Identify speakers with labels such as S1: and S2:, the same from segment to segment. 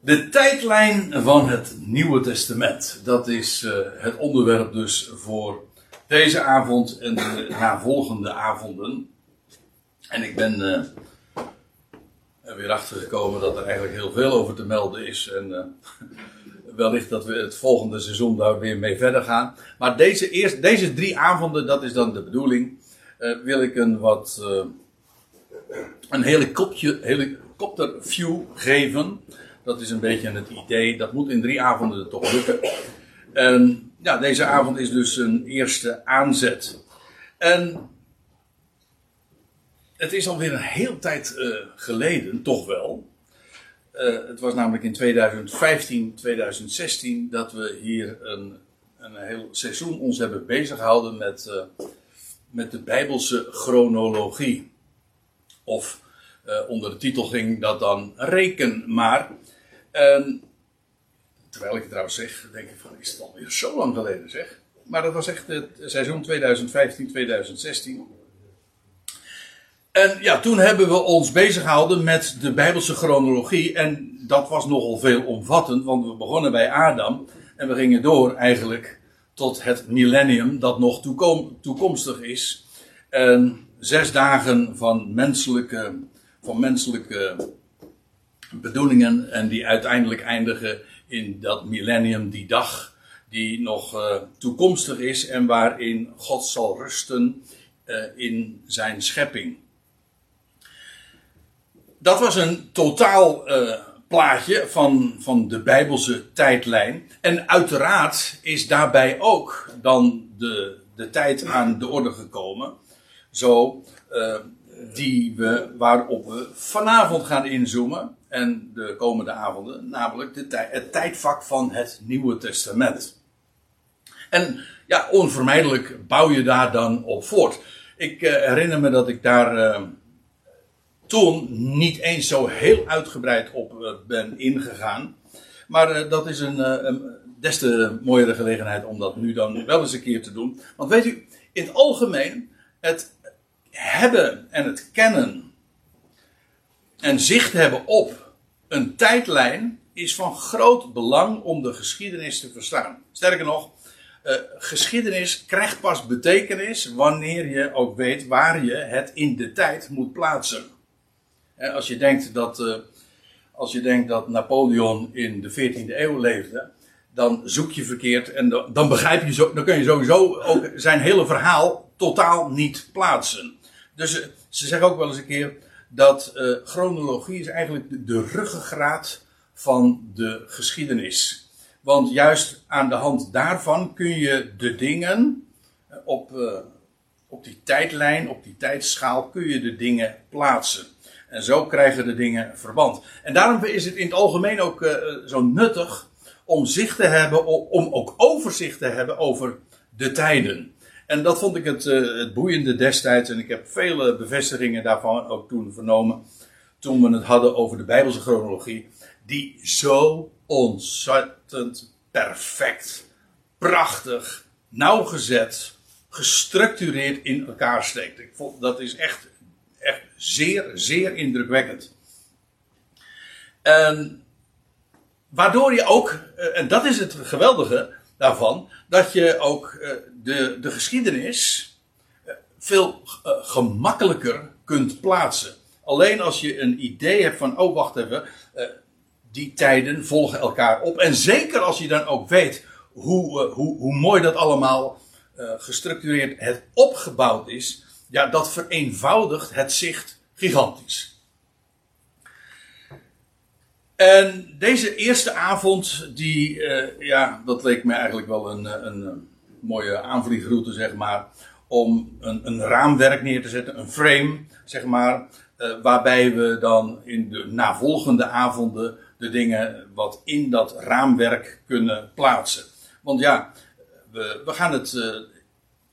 S1: De tijdlijn van het Nieuwe Testament. Dat is uh, het onderwerp dus voor deze avond en de navolgende avonden. En ik ben uh, er weer achter gekomen dat er eigenlijk heel veel over te melden is. En uh, wellicht dat we het volgende seizoen daar weer mee verder gaan. Maar deze, eerst, deze drie avonden, dat is dan de bedoeling. wil ik een wat. een helikopterview geven dat is een beetje het idee. Dat moet in drie avonden toch lukken. En ja, deze avond is dus een eerste aanzet. En het is alweer een heel tijd uh, geleden, toch wel. Uh, het was namelijk in 2015, 2016 dat we hier een, een heel seizoen ons hebben bezig gehouden met, uh, met de Bijbelse chronologie. Of onder de titel ging dat dan Reken maar. En, terwijl ik het trouwens zeg, denk ik van, is het alweer zo lang geleden zeg. Maar dat was echt het seizoen 2015-2016. En ja, toen hebben we ons bezig gehouden met de Bijbelse chronologie. En dat was nogal veelomvattend, want we begonnen bij Adam. En we gingen door eigenlijk tot het millennium, dat nog toekom toekomstig is. En zes dagen van menselijke, van menselijke bedoelingen en die uiteindelijk eindigen in dat millennium, die dag die nog uh, toekomstig is en waarin God zal rusten uh, in zijn schepping. Dat was een totaal uh, plaatje van, van de Bijbelse tijdlijn. En uiteraard is daarbij ook dan de, de tijd aan de orde gekomen. Zo die we, waarop we vanavond gaan inzoomen en de komende avonden, namelijk de het tijdvak van het Nieuwe Testament. En ja, onvermijdelijk bouw je daar dan op voort. Ik uh, herinner me dat ik daar uh, toen niet eens zo heel uitgebreid op uh, ben ingegaan. Maar dat is een, een des te mooiere gelegenheid om dat nu dan wel eens een keer te doen. Want weet u, in het algemeen, het hebben en het kennen en zicht hebben op een tijdlijn is van groot belang om de geschiedenis te verstaan. Sterker nog, uh, geschiedenis krijgt pas betekenis wanneer je ook weet waar je het in de tijd moet plaatsen. En als je denkt dat, uh, als je denkt dat Napoleon in de 14e eeuw leefde, dan zoek je verkeerd en dan, dan begrijp je zo, dan kun je sowieso ook zijn hele verhaal totaal niet plaatsen. Dus uh, ze zeggen ook wel eens een keer dat uh, chronologie is eigenlijk de, de ruggengraat van de geschiedenis. Want juist aan de hand daarvan kun je de dingen eh, op, uh, op die tijdlijn, op die tijdschaal, kun je de dingen plaatsen. En zo krijgen de dingen verband. En daarom is het in het algemeen ook zo nuttig om zicht te hebben, om ook overzicht te hebben over de tijden. En dat vond ik het, uh, het boeiende destijds. En ik heb vele bevestigingen daarvan ook toen vernomen. Toen we het hadden over de Bijbelse chronologie. Die zo ontzettend perfect, prachtig, nauwgezet, gestructureerd in elkaar steekt. Ik vond, dat is echt, echt zeer, zeer indrukwekkend. En waardoor je ook, eh, en dat is het geweldige daarvan, dat je ook eh, de, de geschiedenis eh, veel uh, gemakkelijker kunt plaatsen. Alleen als je een idee hebt van, oh wacht even, die tijden volgen elkaar op. En zeker als je dan ook weet hoe, hoe, hoe mooi dat allemaal gestructureerd het opgebouwd is, ja, dat vereenvoudigt het zicht gigantisch. En deze eerste avond, die, uh, ja, dat leek me eigenlijk wel een, een, een mooie aanvliegroute, zeg maar. Om een, een, raamwerk neer te zetten, een frame, zeg maar. Waarbij we dan in de navolgende avonden de dingen wat in dat raamwerk kunnen plaatsen. Want ja, we, we gaan het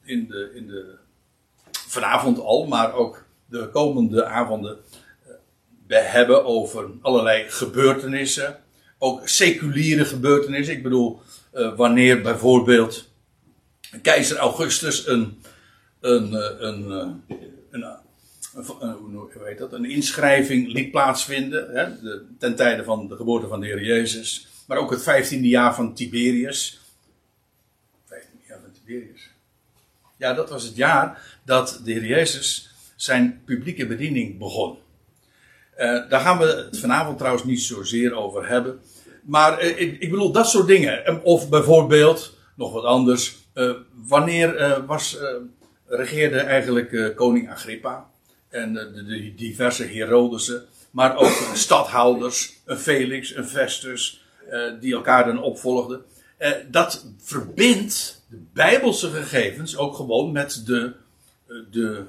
S1: in, de, in de, vanavond al, maar ook de komende avonden hebben over allerlei gebeurtenissen. Ook seculiere gebeurtenissen. Ik bedoel, uh, wanneer bijvoorbeeld keizer Augustus een, een, eh, een, een, een, hoe dat, een inschrijving liet plaatsvinden. Hè, ten tijde van de geboorte van de Heer Jezus. Maar ook het vijftiende jaar van Tiberius. Vijftiende jaar van Tiberius. Ja, dat was het jaar dat de Heer Jezus zijn publieke bediening begon. Uh, daar gaan we het vanavond trouwens niet zozeer over hebben. Maar uh, ik, ik, bedoel dat soort dingen. Of bijvoorbeeld, nog wat anders. Uh, wanneer was, regeerde eigenlijk koning Agrippa? En de, diverse Herodesen. Maar ook stadhouders, een Felix, een Festus. die elkaar dan opvolgden. dat verbindt de bijbelse gegevens ook gewoon met de, de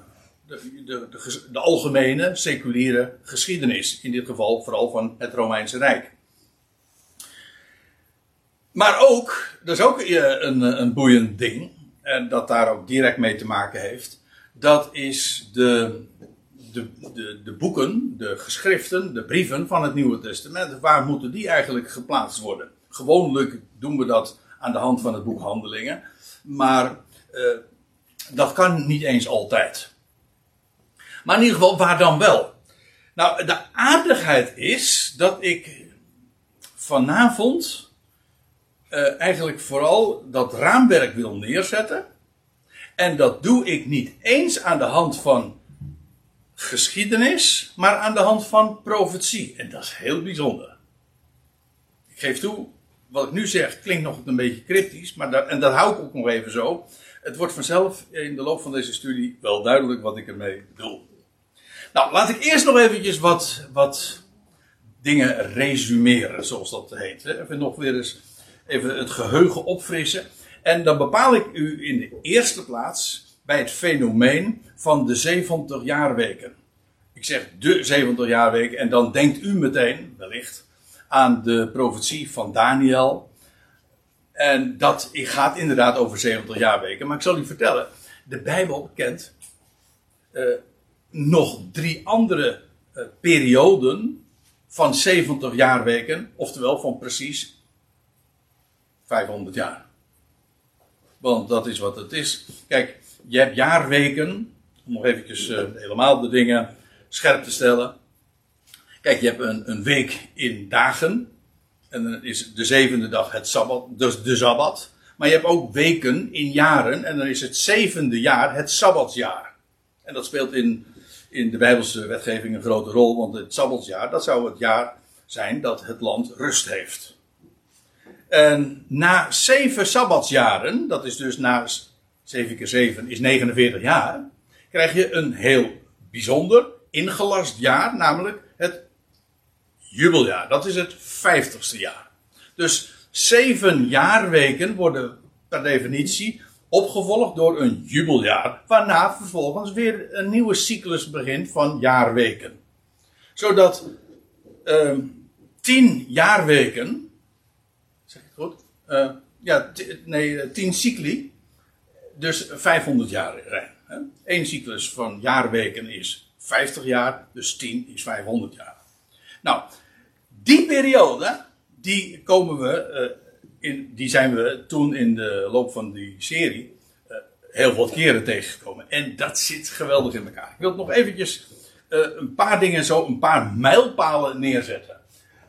S1: de, de, de, algemene, seculiere geschiedenis. In dit geval vooral van het Romeinse Rijk. Maar ook, dat is ook een, een boeiend ding, en dat daar ook direct mee te maken heeft. Dat is de, de, de, de boeken, de geschriften, de brieven van het Nieuwe Testament. Waar moeten die eigenlijk geplaatst worden? Gewoonlijk doen we dat aan de hand van het boek Handelingen. Maar uh, dat kan niet eens altijd. Maar in ieder geval, waar dan wel? Nou, de aardigheid is dat ik vanavond uh, eigenlijk vooral dat raamwerk wil neerzetten. En dat doe ik niet eens aan de hand van geschiedenis, maar aan de hand van profetie. En dat is heel bijzonder. Ik geef toe, wat ik nu zeg klinkt nog een beetje cryptisch, maar en dat hou ik ook nog even zo. Het wordt vanzelf in de loop van deze studie wel duidelijk wat ik ermee bedoel. Nou, laat ik eerst nog eventjes wat, wat dingen resumeren, zoals dat heet. Even nog weer eens even het geheugen opfrissen. En dan bepaal ik u in de eerste plaats bij het fenomeen van de 70 jaarweken. Ik zeg de 70 jaarweken en dan denkt u meteen, wellicht, aan de profetie van Daniel. En dat gaat inderdaad over 70 jaarweken. Maar ik zal u vertellen, de Bijbel kent uh, nog drie andere uh, perioden van 70 jaarweken, oftewel van precies 500 jaar. Want dat is wat het is. Kijk, je hebt jaarweken, om nog eventjes uh, helemaal de dingen scherp te stellen. Kijk, je hebt een, een week in dagen. En dan is de zevende dag het sabbat, dus de sabbat. Maar je hebt ook weken in jaren. En dan is het zevende jaar het sabbatsjaar. En dat speelt in in de Bijbelse wetgeving een grote rol, want het Sabbatsjaar, dat zou het jaar zijn dat het land rust heeft. En na zeven Sabbatsjaren, dat is dus na 7 keer 7 is 49 jaar, krijg je een heel bijzonder ingelast jaar, namelijk het jubeljaar. Dat is het vijftigste jaar. Dus zeven jaarweken worden per definitie Opgevolgd door een jubeljaar, waarna vervolgens weer een nieuwe cyclus begint van jaarweken. Zodat uh, tien jaarweken, zeg ik goed? Uh, ja, nee, eh, tien cycli, dus 500 jaar rijden. Eén cyclus van jaarweken is 50 jaar, dus 10 is 500 jaar. Nou, die periode, die komen we uh, die zijn we toen in de loop van die serie uh, heel wat keren tegengekomen. En dat zit geweldig in elkaar. Ik wil nog eventjes uh, een paar dingen zo, een paar mijlpalen neerzetten.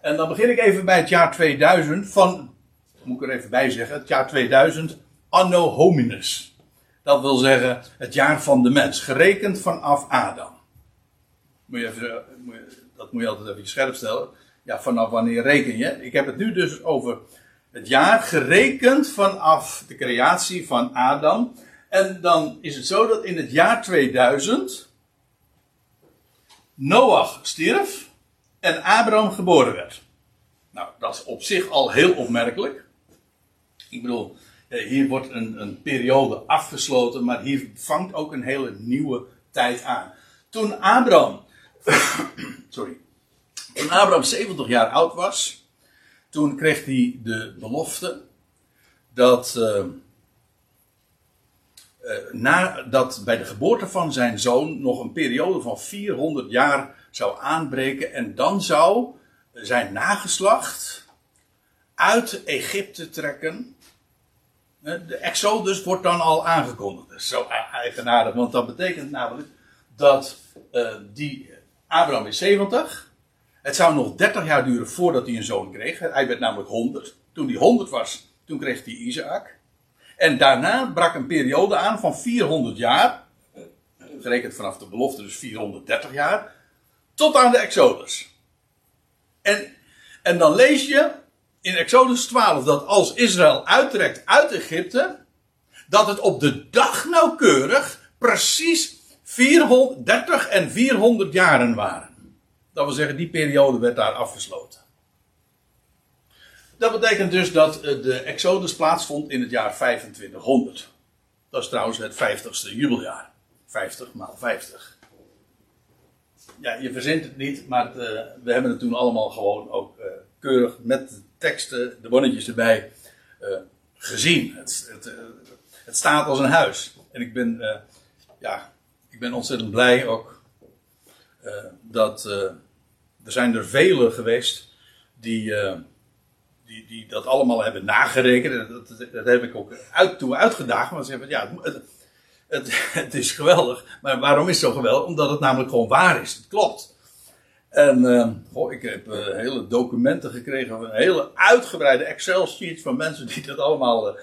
S1: En dan begin ik even bij het jaar 2000 van, moet ik er even bij zeggen, het jaar 2000 anno hominis. Dat wil zeggen het jaar van de mens, gerekend vanaf Adam. Moet je even, dat moet je altijd even scherp stellen. Ja, vanaf wanneer reken je? Ik heb het nu dus over het jaar gerekend vanaf de creatie van Adam. En dan is het zo dat in het jaar 2000 Noach stierf en Abraham geboren werd. Nou, dat is op zich al heel opmerkelijk. Ik bedoel, hier wordt een, een periode afgesloten, maar hier vangt ook een hele nieuwe tijd aan. Toen Abraham, sorry, toen Abraham 70 jaar oud was, toen kreeg hij de belofte dat, uh, na, dat bij de geboorte van zijn zoon nog een periode van 400 jaar zou aanbreken en dan zou zijn nageslacht uit Egypte trekken. De Exodus wordt dan al aangekondigd. Dat is zo eigenaardig, want dat betekent namelijk dat die Abraham is 70. Het zou nog 30 jaar duren voordat hij een zoon kreeg. Hij werd namelijk 100. Toen hij 100 was, toen kreeg hij Isaac. En daarna brak een periode aan van 400 jaar. Gerekend vanaf de belofte, dus 430 jaar. Tot aan de Exodus. En, en dan lees je in Exodus 12 dat als Israël uittrekt uit Egypte. Dat het op de dag nauwkeurig precies 430 en 400 jaren waren. Dat wil zeggen, die periode werd daar afgesloten. Dat betekent dus dat eh, de Exodus plaatsvond in het jaar 2500. Dat is trouwens het 50ste jubeljaar. 50 maal 50. Ja, je verzint het niet, maar uh, we hebben het toen allemaal gewoon ook uh, keurig met de teksten, de bonnetjes erbij, gezien. Het, het, het, staat als een huis. En ik ben, ja, ik ben ontzettend blij ook dat er zijn er velen geweest die die, die dat allemaal hebben nagerekend. Dat, dat, dat heb ik ook uit, toe uitgedaagd. Want ze hebben, ja, het, het, is geweldig. Maar waarom is het zo geweldig? Omdat het namelijk gewoon waar is. Het klopt. En uh, goh, ik heb uh, hele documenten gekregen, een hele uitgebreide Excel-sheet van mensen die dat allemaal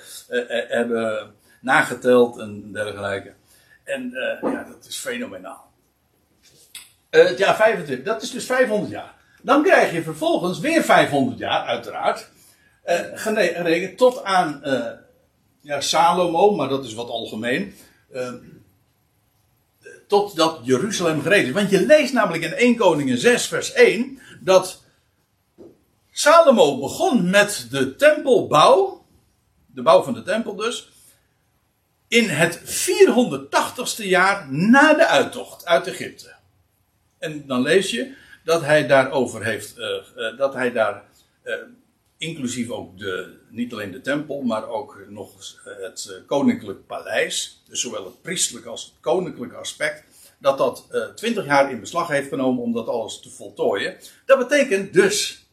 S1: hebben nageteld en dergelijke. En ja, dat is fenomenaal. Het jaar 25, dat is dus 500 jaar. Dan krijg je vervolgens weer 500 jaar, uiteraard. Uh, gerekend tot aan uh, ja, Salomo, maar dat is wat algemeen. Uh, tot dat Jeruzalem gereed is. Want je leest namelijk in 1 Koningen 6, vers 1 dat Salomo begon met de tempelbouw, de bouw van de tempel dus, in het 480ste jaar na de uittocht uit Egypte. En dan lees je dat hij daarover heeft, uh, dat hij daar inclusief ook de, niet alleen de tempel, maar ook nog het eh, koninklijk paleis, dus zowel het priestelijke als het koninklijke aspect, dat dat twintig jaar in beslag heeft genomen om dat alles te voltooien. Dat betekent dus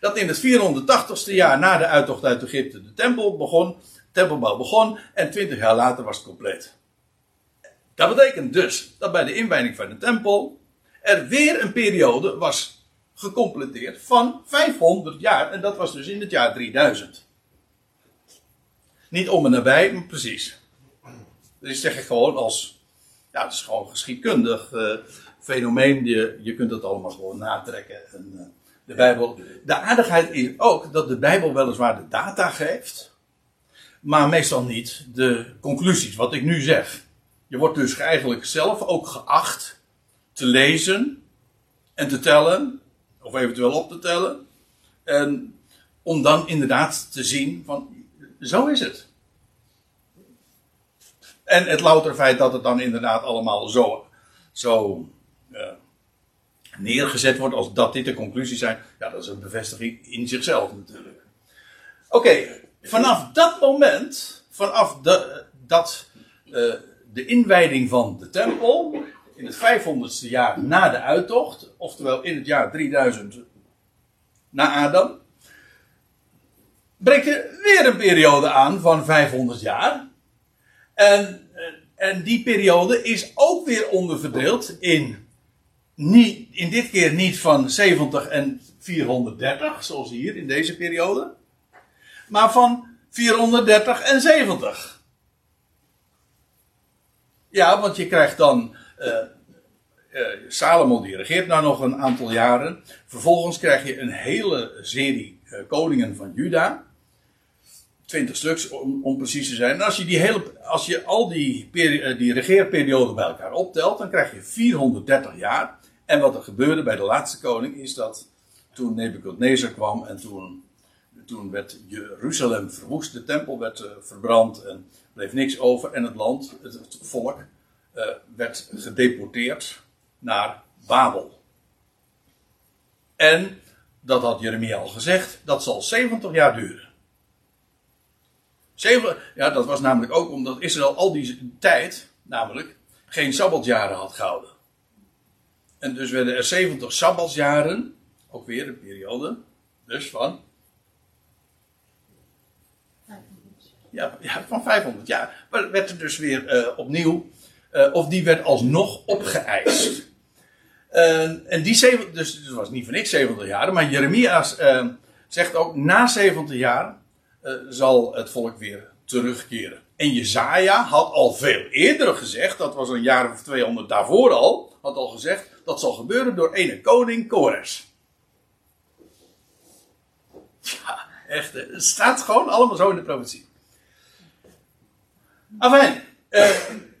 S1: dat in het 480ste jaar na de uittocht uit Egypte de tempel begon, tempelbouw begon en twintig jaar later was het compleet. Dat betekent dus dat bij de inwijding van de tempel er weer een periode was gecompleteerd van 500 jaar. En dat was dus in het jaar 3000. Niet om en nabij, maar precies. Dus zeg ik gewoon als. Ja, het is gewoon geschiedkundig uh, fenomeen. Je, je kunt het allemaal gewoon natrekken. En, uh, de, Bijbel, de aardigheid is ook dat de Bijbel weliswaar de data geeft. Maar meestal niet de conclusies, wat ik nu zeg. Je wordt dus eigenlijk zelf ook geacht te lezen en te tellen of eventueel op te tellen. En om dan inderdaad te zien van, zo is het. En het louter feit dat het dan inderdaad allemaal zo, zo uh, neergezet wordt als dat dit de conclusies zijn, ja, dat is een bevestiging in zichzelf natuurlijk. Oké, vanaf dat moment, vanaf dat uh, de inwijding van de tempel, in het 500ste jaar na de uittocht, oftewel in het jaar 3000 na Adam, breekt er weer een periode aan van 500 jaar. En, en die periode is ook weer onderverdeeld in, niet, in dit keer niet van 70 en 430, zoals hier in deze periode, maar van 430 en 70. Ja, want je krijgt dan Salomo die regeert nou nog een aantal jaren. Vervolgens krijg je een hele serie koningen van Juda. 20 stuks om, om, precies te zijn. En als je, die hele, als je al die, die regeerperioden bij elkaar optelt, dan krijg je 430 jaar. En wat er gebeurde bij de laatste koning is dat toen Nebuchadnezzar kwam en toen, toen werd Jeruzalem verwoest, de tempel werd verbrand en bleef niks over en het land, het volk, uh, werd gedeporteerd naar Babel. En, dat had Jeremia al gezegd, dat zal 70 jaar duren. Zeven, ja, dat was namelijk ook omdat Israël al die tijd, namelijk, geen sabbatjaren had gehouden. En dus werden er 70 sabbatsjaren, ook weer een periode, dus van. Ja, ja van 500 jaar. Maar werd er dus weer uh, opnieuw of die werd alsnog opgeëist. en die 70, dus het was niet van ik 70 jaar, maar Jeremia zegt ook na 70 jaar zal het volk weer terugkeren. En Jezaja had al veel eerder gezegd, dat was een jaar of 200 daarvoor al, had al gezegd, dat zal gebeuren door ene koning Kores. Ja, echt, het staat gewoon allemaal zo in de profetie. Afijn,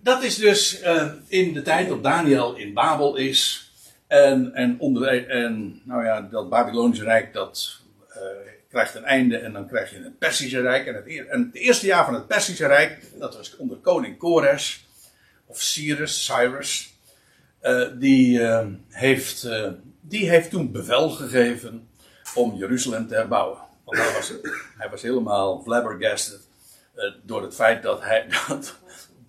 S1: dat is dus uh, in de tijd dat Daniel in Babel is. En, en, onder, en nou ja, dat Babylonische Rijk dat uh, krijgt een einde en dan krijg je het Persische Rijk. En het, en het eerste jaar van het Persische Rijk, dat was onder koning Kores, of Cyrus, Cyrus, uh, die, heeft, die heeft toen bevel gegeven om Jeruzalem te herbouwen. Want hij was, hij was helemaal flabbergasted door het feit dat hij, dat,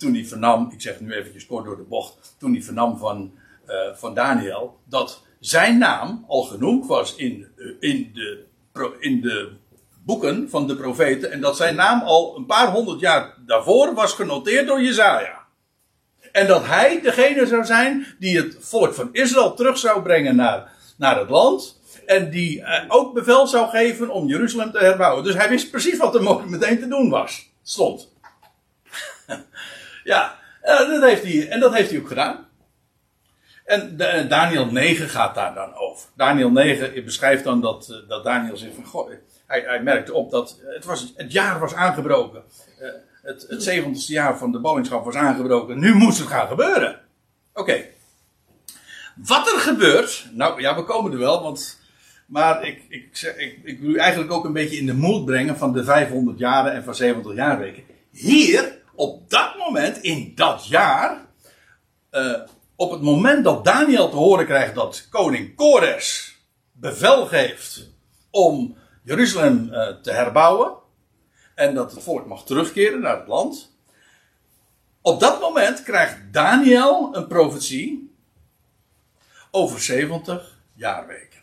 S1: toen hij vernam, ik zeg nu eventjes kort door de bocht, toen hij vernam van, van Daniel, dat zijn naam al genoemd was in, in de in de boeken van de profeten. En dat zijn naam al een paar honderd jaar daarvoor was genoteerd door Jezaja. En dat hij degene zou zijn die het volk van Israël terug zou brengen naar, naar het land. En die eh, ook bevel zou geven om Jeruzalem te herbouwen. Dus hij wist precies wat er meteen te doen was. Stond. Ja, eh, dat heeft hij, en dat heeft hij ook gedaan. En de, Daniel 9 gaat daar dan over. Daniel 9 beschrijft dan dat, eh, dat Daniel zegt van, hij, hij merkte op dat het, was, het jaar was aangebroken. Het, het 70 jaar van de ballingschap was aangebroken. Nu moest het gaan gebeuren. Oké. Wat er gebeurt, nou ja, we komen er wel, want, maar ik, ik, ik, ik wil u eigenlijk ook een beetje in de moed brengen van de 500 jaren en van 70 jaar weken. Hier, op dat moment, in dat jaar, uh, op het moment dat Daniel te horen krijgt dat koning Kores bevel geeft om Jeruzalem uh, te herbouwen en dat het volk mag terugkeren naar het land. Op dat moment krijgt Daniel een profetie over 70 jaarweken.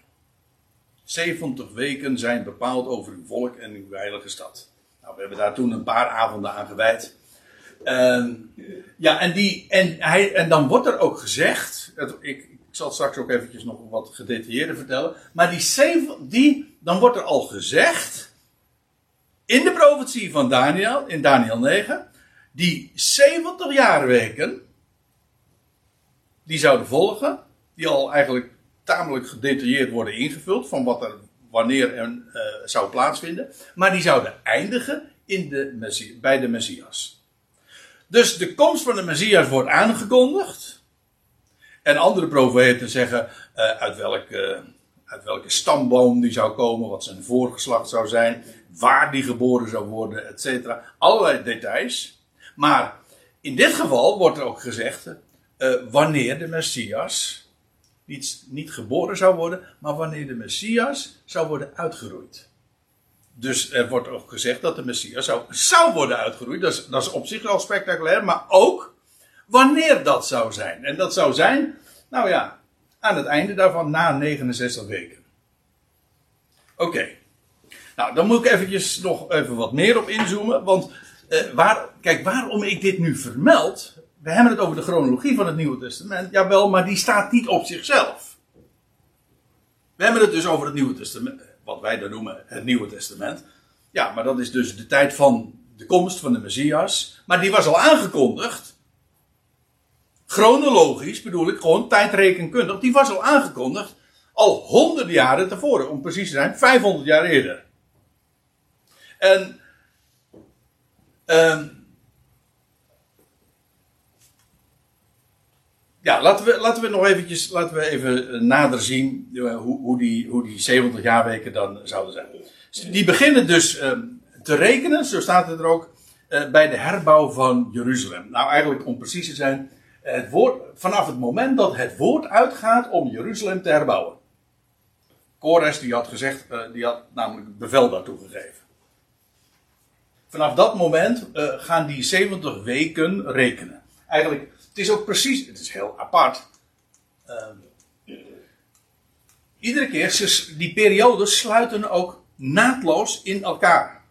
S1: 70 weken zijn bepaald over uw volk en uw heilige stad. Nou, we hebben daar toen een paar avonden aan gewijd. Uh, ja, en, die, en, hij, en dan wordt er ook gezegd. ik, ik zal straks ook eventjes nog wat gedetailleerder vertellen. Maar die, zeven, die, dan wordt er al gezegd. In de profetie van Daniel, in Daniel 9. Die 70 jaarweken. Die zouden volgen. Die al eigenlijk tamelijk gedetailleerd worden ingevuld. Van wat er wanneer en uh, zou plaatsvinden. Maar die zouden eindigen in de, bij de Messias. Dus de komst van de Messias wordt aangekondigd. En andere profeten zeggen uh, uit, welke, uit welke stamboom die zou komen, wat zijn voorgeslacht zou zijn, waar die geboren zou worden, etc. Allerlei details. Maar in dit geval wordt er ook gezegd uh, wanneer de Messias niet, niet geboren zou worden, maar wanneer de Messias zou worden uitgeroeid. Dus er wordt ook gezegd dat de Messias zou, zou worden uitgeroeid. Dat is, dat is op zich al spectaculair, maar ook wanneer dat zou zijn. En dat zou zijn, nou ja, aan het einde daarvan na 69 weken. Oké. Nou, dan moet ik eventjes nog even wat meer op inzoomen. Want, eh, waar, kijk, waarom ik dit nu vermeld. We hebben het over de chronologie van het Nieuwe Testament. Jawel, maar die staat niet op zichzelf. We hebben het dus over het Nieuwe Testament wat wij dan noemen het Nieuwe Testament. Ja, maar dat is dus de tijd van de komst van de Messias. Maar die was al aangekondigd. Chronologisch bedoel ik, gewoon tijdrekenkundig. Die was al aangekondigd al honderden jaren tevoren, om precies te zijn, 500 jaar eerder. En. Um, ja, laten we, laten we nog eventjes, laten we even eh, nader zien uh, hoe, hoe, die, hoe die 70 jaarweken dan zouden zijn. Die beginnen dus uh, te rekenen, zo staat het er ook, uh, bij de herbouw van Jeruzalem. Nou, eigenlijk om precies te zijn, het woord, vanaf het moment dat het woord uitgaat om Jeruzalem te herbouwen. Kores die had gezegd, die had namelijk bevel daartoe gegeven. Vanaf dat moment gaan die 70 weken rekenen. Eigenlijk het is ook precies, het is heel apart. Uh, iedere keer, die periodes sluiten ook naadloos in elkaar.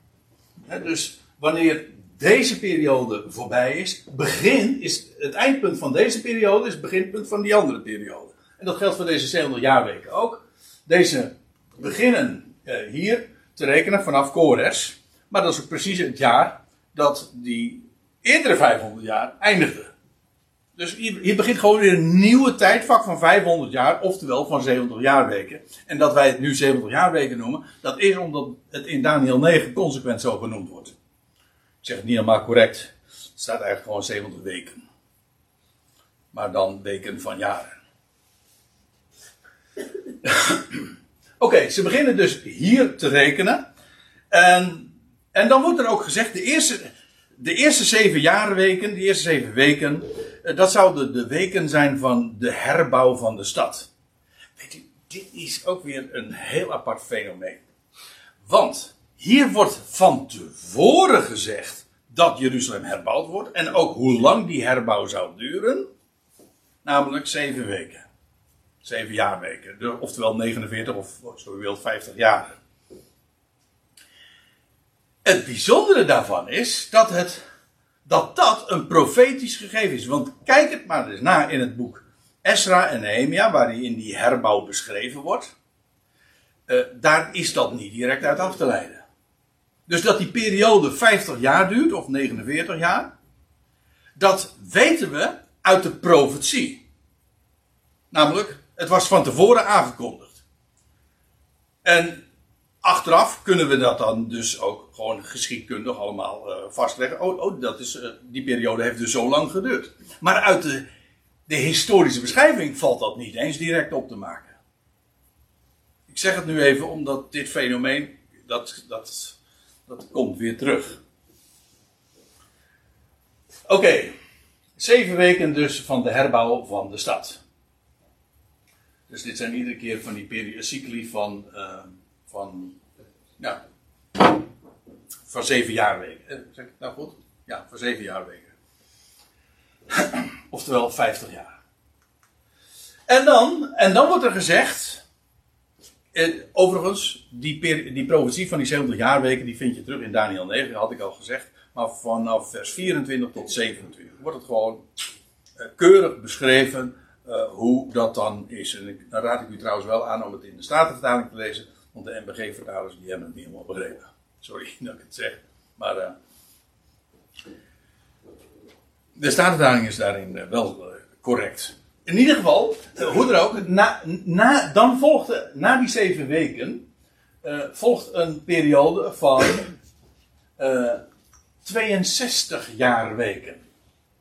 S1: dus wanneer deze periode voorbij is, begin is het eindpunt van deze periode is het beginpunt van die andere periode. En dat geldt voor deze 700 jaarweken ook. Deze beginnen eh, hier te rekenen vanaf Kores. Maar dat is ook precies het jaar dat die eerdere 500 jaar eindigde. Dus hier, begint gewoon weer een nieuwe tijdvak van 500 jaar, oftewel van 70 jaarweken. En dat wij het nu 70 jaarweken noemen, dat is omdat het in Daniel 9 consequent zo genoemd wordt. Ik zeg het niet helemaal correct. Het staat eigenlijk gewoon 70 weken. Maar dan weken van jaren. Oké, ze beginnen dus hier te rekenen. En, en dan wordt er ook gezegd, de eerste, de eerste zeven jaarweken, de eerste zeven weken, dat zouden de weken zijn van de herbouw van de stad. Weet u, dit is ook weer een heel apart fenomeen. Want hier wordt van tevoren gezegd dat Jeruzalem herbouwd wordt en ook hoe lang die herbouw zou duren, namelijk zeven weken. Zeven jaarweken, oftewel 49 of zo u wilt 50 jaar. Het bijzondere daarvan is dat het dat dat een profetisch gegeven is. Want kijk het maar eens na in het boek Esra en Nehemia, waarin die herbouw beschreven wordt. Uh, daar is dat niet direct uit af te leiden. Dus dat die periode 50 jaar duurt, of 49 jaar, dat weten we uit de profetie. Namelijk, het was van tevoren aangekondigd. En achteraf kunnen we dat dan dus ook gewoon geschiedkundig allemaal uh, vastleggen. Oh, oh dat is, uh, die periode heeft dus zo lang geduurd. Maar uit de, de historische beschrijving valt dat niet eens direct op te maken. Ik zeg het nu even omdat dit fenomeen, dat, dat, dat komt weer terug. Oké, zeven weken dus van de herbouw van de stad. Dus dit zijn iedere keer van die cycli van... Uh, van, ja, van zeven jaarweken. Eh, zeg ik nou goed? Ja, van zeven jaarweken. Oftewel 50 jaar. En dan, en dan wordt er gezegd, eh, overigens, die, die profetie van die 70 jaarweken, die vind je terug in Daniel 9, had ik al gezegd. Maar vanaf vers 24 tot 27 wordt het gewoon uh, keurig beschreven uh, hoe dat dan is. En dan raad ik u trouwens wel aan om het in de Statenvertaling te lezen. Want de MBG-vertalers die hebben het niet helemaal begrepen. Sorry dat ik het zeg. Maar uh, de Statenvertaling is daarin uh, wel uh, correct. In ieder geval, hoe er ook, na, na, dan volgt, na die zeven weken, volgt een periode van 62 jaar weken.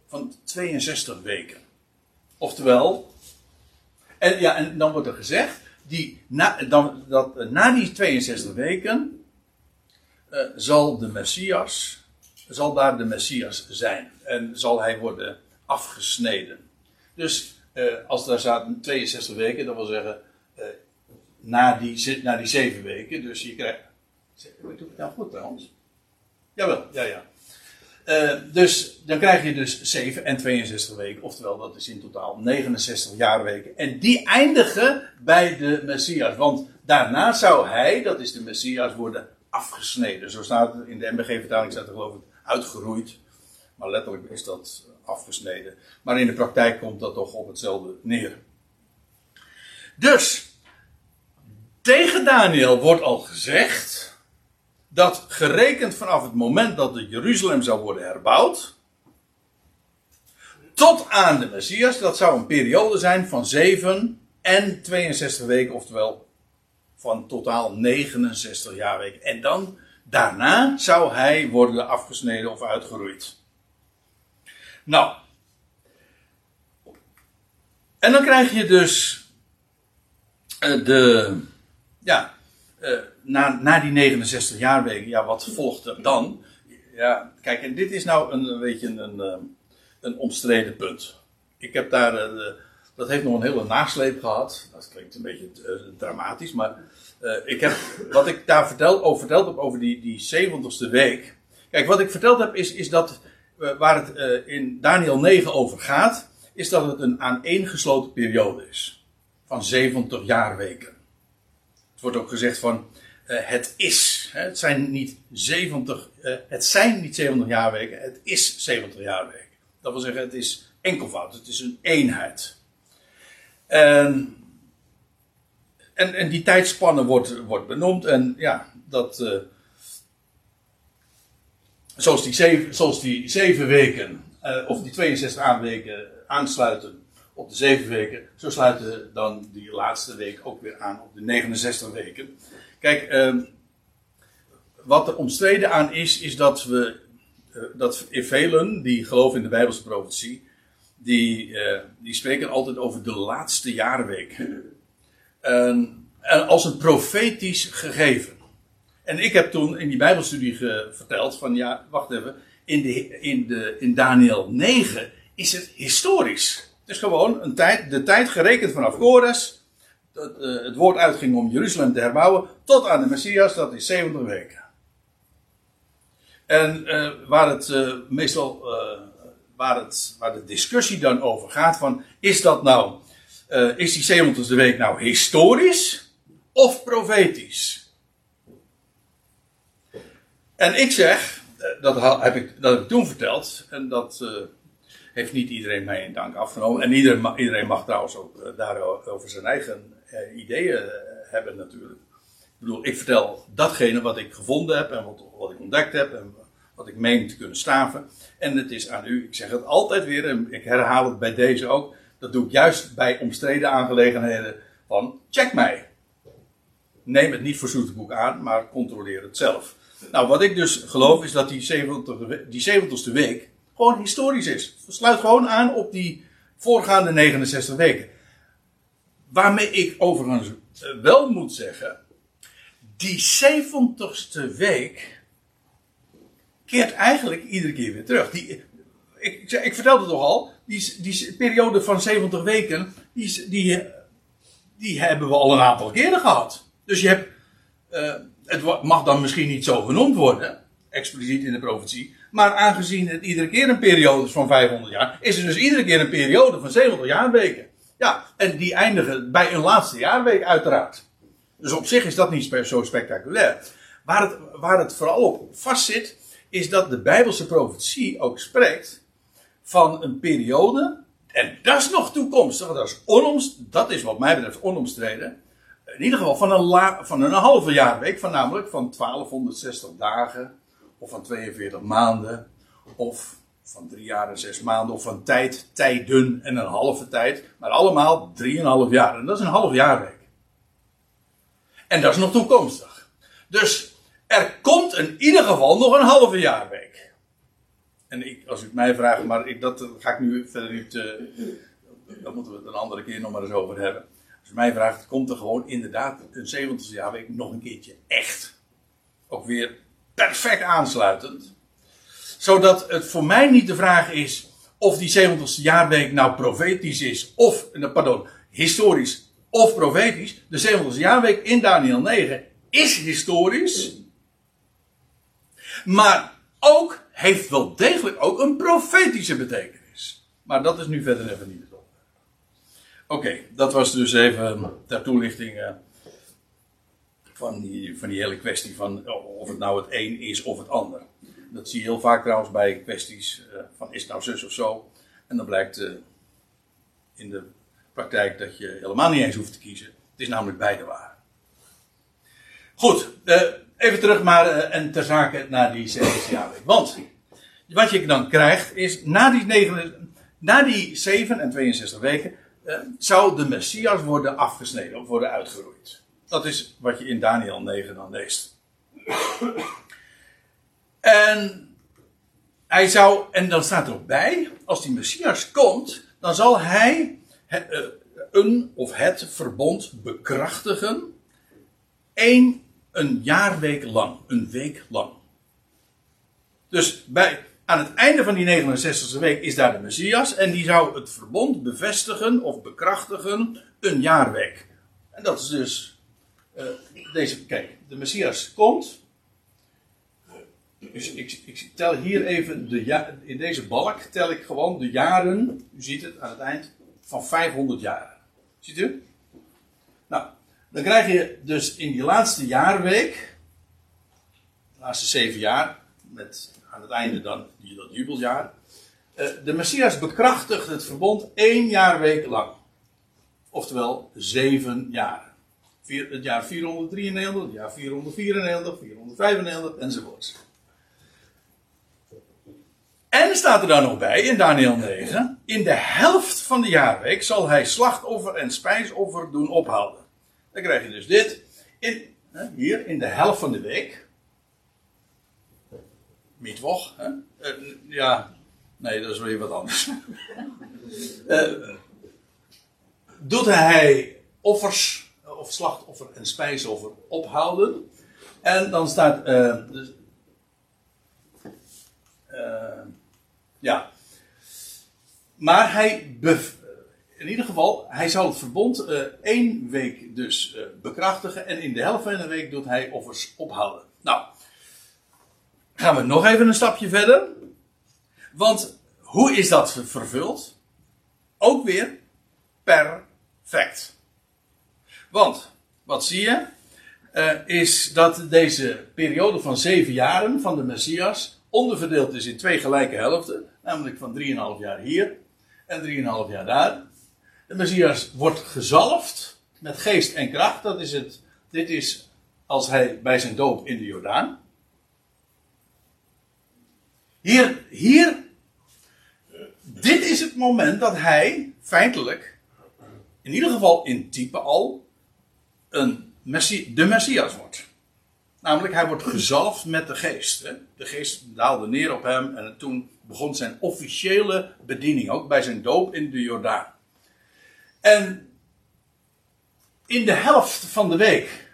S1: Van 62 weken. Oftewel, en, ja, en dan wordt er gezegd, die, na, dan, dat, na die 62 weken uh, zal de Messias, zal daar de Messias zijn. En zal hij worden afgesneden. Dus uh, als daar staat 62 weken, dat wil zeggen na, die, na die 7 weken. Dus je krijgt. Doe ik nou goed trouwens? Jawel, ja, ja. Uh, dus dan krijg je dus 7 en 62 weken, oftewel dat is in totaal 69 jaarweken. En die eindigen bij de Messias, want daarna zou hij, dat is de Messias, worden afgesneden. Zo staat het in de MBG-vertaling, staat er geloof ik uitgeroeid. Maar letterlijk is dat afgesneden. Maar in de praktijk komt dat toch op hetzelfde neer. Dus, tegen Daniel wordt al gezegd dat gerekend vanaf het moment dat de Jeruzalem zou worden herbouwd, tot aan de Messias, dat zou een periode zijn van 7 en 62 weken, oftewel van totaal 69 jaarweken. En dan, daarna zou hij worden afgesneden of uitgeroeid. Nou. En dan krijg je dus uh, de, ja, uh, na, die 69 jaarweken, ja, wat volgt er dan? Ja, kijk, en dit is nou een, beetje een, een, eh, een omstreden punt. Ik heb daar, uh, dat heeft nog een hele nasleep gehad. Dat klinkt een beetje uh, dramatisch, maar ik heb, wat ik daar verteld, over verteld heb over die, die 70ste week. Kijk, wat ik verteld heb is, is dat, waar het in Daniel 9 over gaat, is dat het een aaneengesloten periode is. Van 70 jaarweken. Het wordt ook gezegd van, het is. Het zijn niet 70, uh, het zijn niet 70 jaarweken, het is 70 jaarweken. Dat wil zeggen, het is enkelvoud, het is een eenheid. En, en, en die tijdspanne wordt, wordt benoemd en ja, dat. Uh, zoals, die zeven, zoals die zeven weken, uh, of die 62 weken aansluiten op de zeven weken, zo sluiten dan die laatste week ook weer aan op de 69 weken. Kijk, uh, wat er omstreden aan is, is dat we, uh, dat velen die geloven in de Bijbelse profetie, die, uh, die spreken altijd over de laatste jaarweek. als een profetisch gegeven. En ik heb toen in die Bijbelstudie verteld van ja, wacht even, in, de, in, de, in Daniel 9 is het historisch. Het is gewoon een tijd, de tijd gerekend vanaf Kores, dat uh, het woord uitging om Jeruzalem te herbouwen, tot aan de Messias, dat is 70 weken. En uh, waar het uh, meestal, waar, het, waar de discussie dan over gaat, van is dat nou, is die 70ste week nou historisch of profetisch? En ik zeg, dat heb ik, dat heb ik toen verteld, en dat heeft niet iedereen mij in dank afgenomen. En iedereen, iedereen mag trouwens ook daarover zijn eigen uh, ideeën uh, hebben natuurlijk. Ik bedoel, ik vertel datgene wat ik gevonden heb en wat, wat, ik ontdekt heb en wat ik meen te kunnen staven. En het is aan u, ik zeg het altijd weer en ik herhaal het bij deze ook. Dat doe ik juist bij omstreden aangelegenheden van check mij. Neem het niet voor zoete boek aan, maar controleer het zelf. Nou, wat ik dus geloof is dat die 70, die 70ste week gewoon historisch is. Sluit gewoon aan op die voorgaande 69 weken. Waarmee ik overigens eh, wel moet zeggen, die 70ste week keert eigenlijk iedere keer weer terug. Die, ik, ik vertelde het toch al, die, die periode van 70 weken, die, die, die hebben we al een aantal keren gehad. Dus je hebt, uh, het mag dan misschien niet zo genoemd worden, expliciet in de profetie, maar aangezien het iedere keer een periode is van 500 jaar, is er dus iedere keer een periode van 70 jaarweken. Ja, en die eindigen bij een laatste jaarweek uiteraard. Dus op zich is dat niet zo spectaculair. Waar het, waar het vooral op vastzit, is dat de Bijbelse profetie ook spreekt van een periode, en dat is nog toekomstig, dat is, onomst, dat is wat mij betreft onomstreden, in ieder geval van een, van een halve jaarweek, van namelijk van 1260 dagen of van 42 maanden, of van drie jaar en zes maanden, of van tijd, tijden en een halve tijd, maar allemaal drieënhalf jaar. En dat is een half jaarweek. En dat is nog toekomstig. Dus er komt in ieder geval nog een halve jaarweek. En ik, als u mij vraagt, maar ik, dat ga ik nu verder niet. Uh, daar moeten we het een andere keer nog maar eens over hebben. Als u mij vraagt, komt er gewoon inderdaad een 70ste jaarweek nog een keertje echt. Ook weer perfect aansluitend. Zodat het voor mij niet de vraag is of die 70ste jaarweek nou profetisch is, of, pardon, historisch of profetisch. De 70ste jaarweek in Daniel 9 is historisch. Maar ook, heeft wel degelijk ook een profetische betekenis. Maar dat is nu verder even niet het onderwerp. Oké, dat was dus even ter toelichting. Uh, van die, van die hele kwestie van of het nou het een is of het ander. Dat zie je heel vaak trouwens bij kwesties uh, van is het nou zus of zo. En dan blijkt uh, in de praktijk dat je helemaal niet eens hoeft te kiezen. Het is namelijk beide waar. Goed, uh, even terug maar en ter zake naar die 70 jaarweek. Want wat je dan krijgt is na die, 9, na die 7 en 62 weken zou de Messias worden afgesneden of worden uitgeroeid. Dat is wat je in Daniel 9 dan leest. En hij zou, en dan staat er bij, als die Messias komt, dan zal hij uh, een of het verbond bekrachtigen. Een, een jaarweek lang, een week lang. Dus bij, aan het einde van die 69e week is daar de Messias en die zou het verbond bevestigen of bekrachtigen een jaarweek. En dat is dus uh, deze, kijk, de Messias komt. Dus ik, ik, tel hier even, de ja, in deze balk tel ik gewoon de jaren, u ziet het aan het eind, van 500 jaren. Ziet u? Nou, dan krijg je dus in die laatste jaarweek, laatste zeven jaar, met aan het einde dan dat jubeljaar. Uh, de Messias bekrachtigt het verbond één jaar week lang. Oftewel zeven jaar. Vier, het jaar 493, het jaar 494, 495 enzovoorts. En staat er dan nog bij in Daniel 9: In de helft van de jaarweek zal hij slachtoffer en spijsoffer doen ophouden. Dan krijg je dus dit. In, hier in de helft van de week. Mietwoch. Hè? Uh, ja, nee, dat is weer wat anders. uh, doet hij offers, of slachtoffer en spijsoffer ophouden. En dan staat. Uh, dus, ja. Maar hij. In ieder geval, hij zal het verbond uh, één week dus uh, bekrachtigen. En in de helft van de week doet hij offers ophouden. Nou, gaan we nog even een stapje verder. Want hoe is dat vervuld? Ook weer perfect. Want, wat zie je? Uh, is dat deze periode van zeven jaren van de Messias onderverdeeld is in twee gelijke helften. Namelijk van 3,5 jaar hier en 3,5 jaar daar. De Messias wordt gezalfd met geest en kracht. Dat is het, dit is als hij bij zijn doop in de Jordaan. Hier, hier, dit is het moment dat hij feitelijk, in ieder geval in type al, een messi, de Messias wordt. Namelijk, hij wordt gezalfd met de geest. Hè? De geest daalde neer op hem en toen begon zijn officiële bediening, ook bij zijn doop in de Jordaan. En in de helft van de week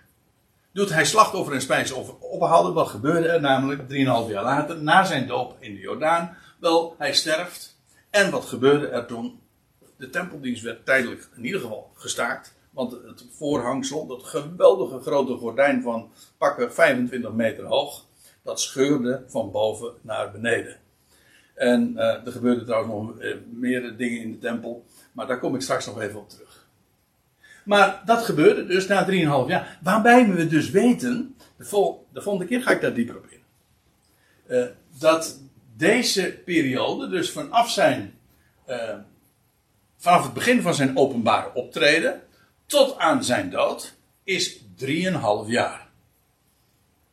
S1: doet hij slachtoffer en spijsoffer ophouden. Wat gebeurde er namelijk 3,5 jaar later, na zijn doop in de Jordaan? Wel, hij sterft. En wat gebeurde er toen? De tempeldienst werd tijdelijk in ieder geval gestaakt. Want het voorhangsel, dat geweldige grote gordijn van pakken 25 meter hoog, dat scheurde van boven naar beneden. En uh, er gebeurden trouwens nog uh, meer dingen in de tempel, maar daar kom ik straks nog even op terug. Maar dat gebeurde dus na 3,5 jaar. Waarbij we dus weten, de, vol, de, volgende keer ga ik daar dieper op in. Uh, dat deze periode, dus vanaf zijn. vanaf het begin van zijn openbare optreden tot aan zijn dood is 3,5 jaar.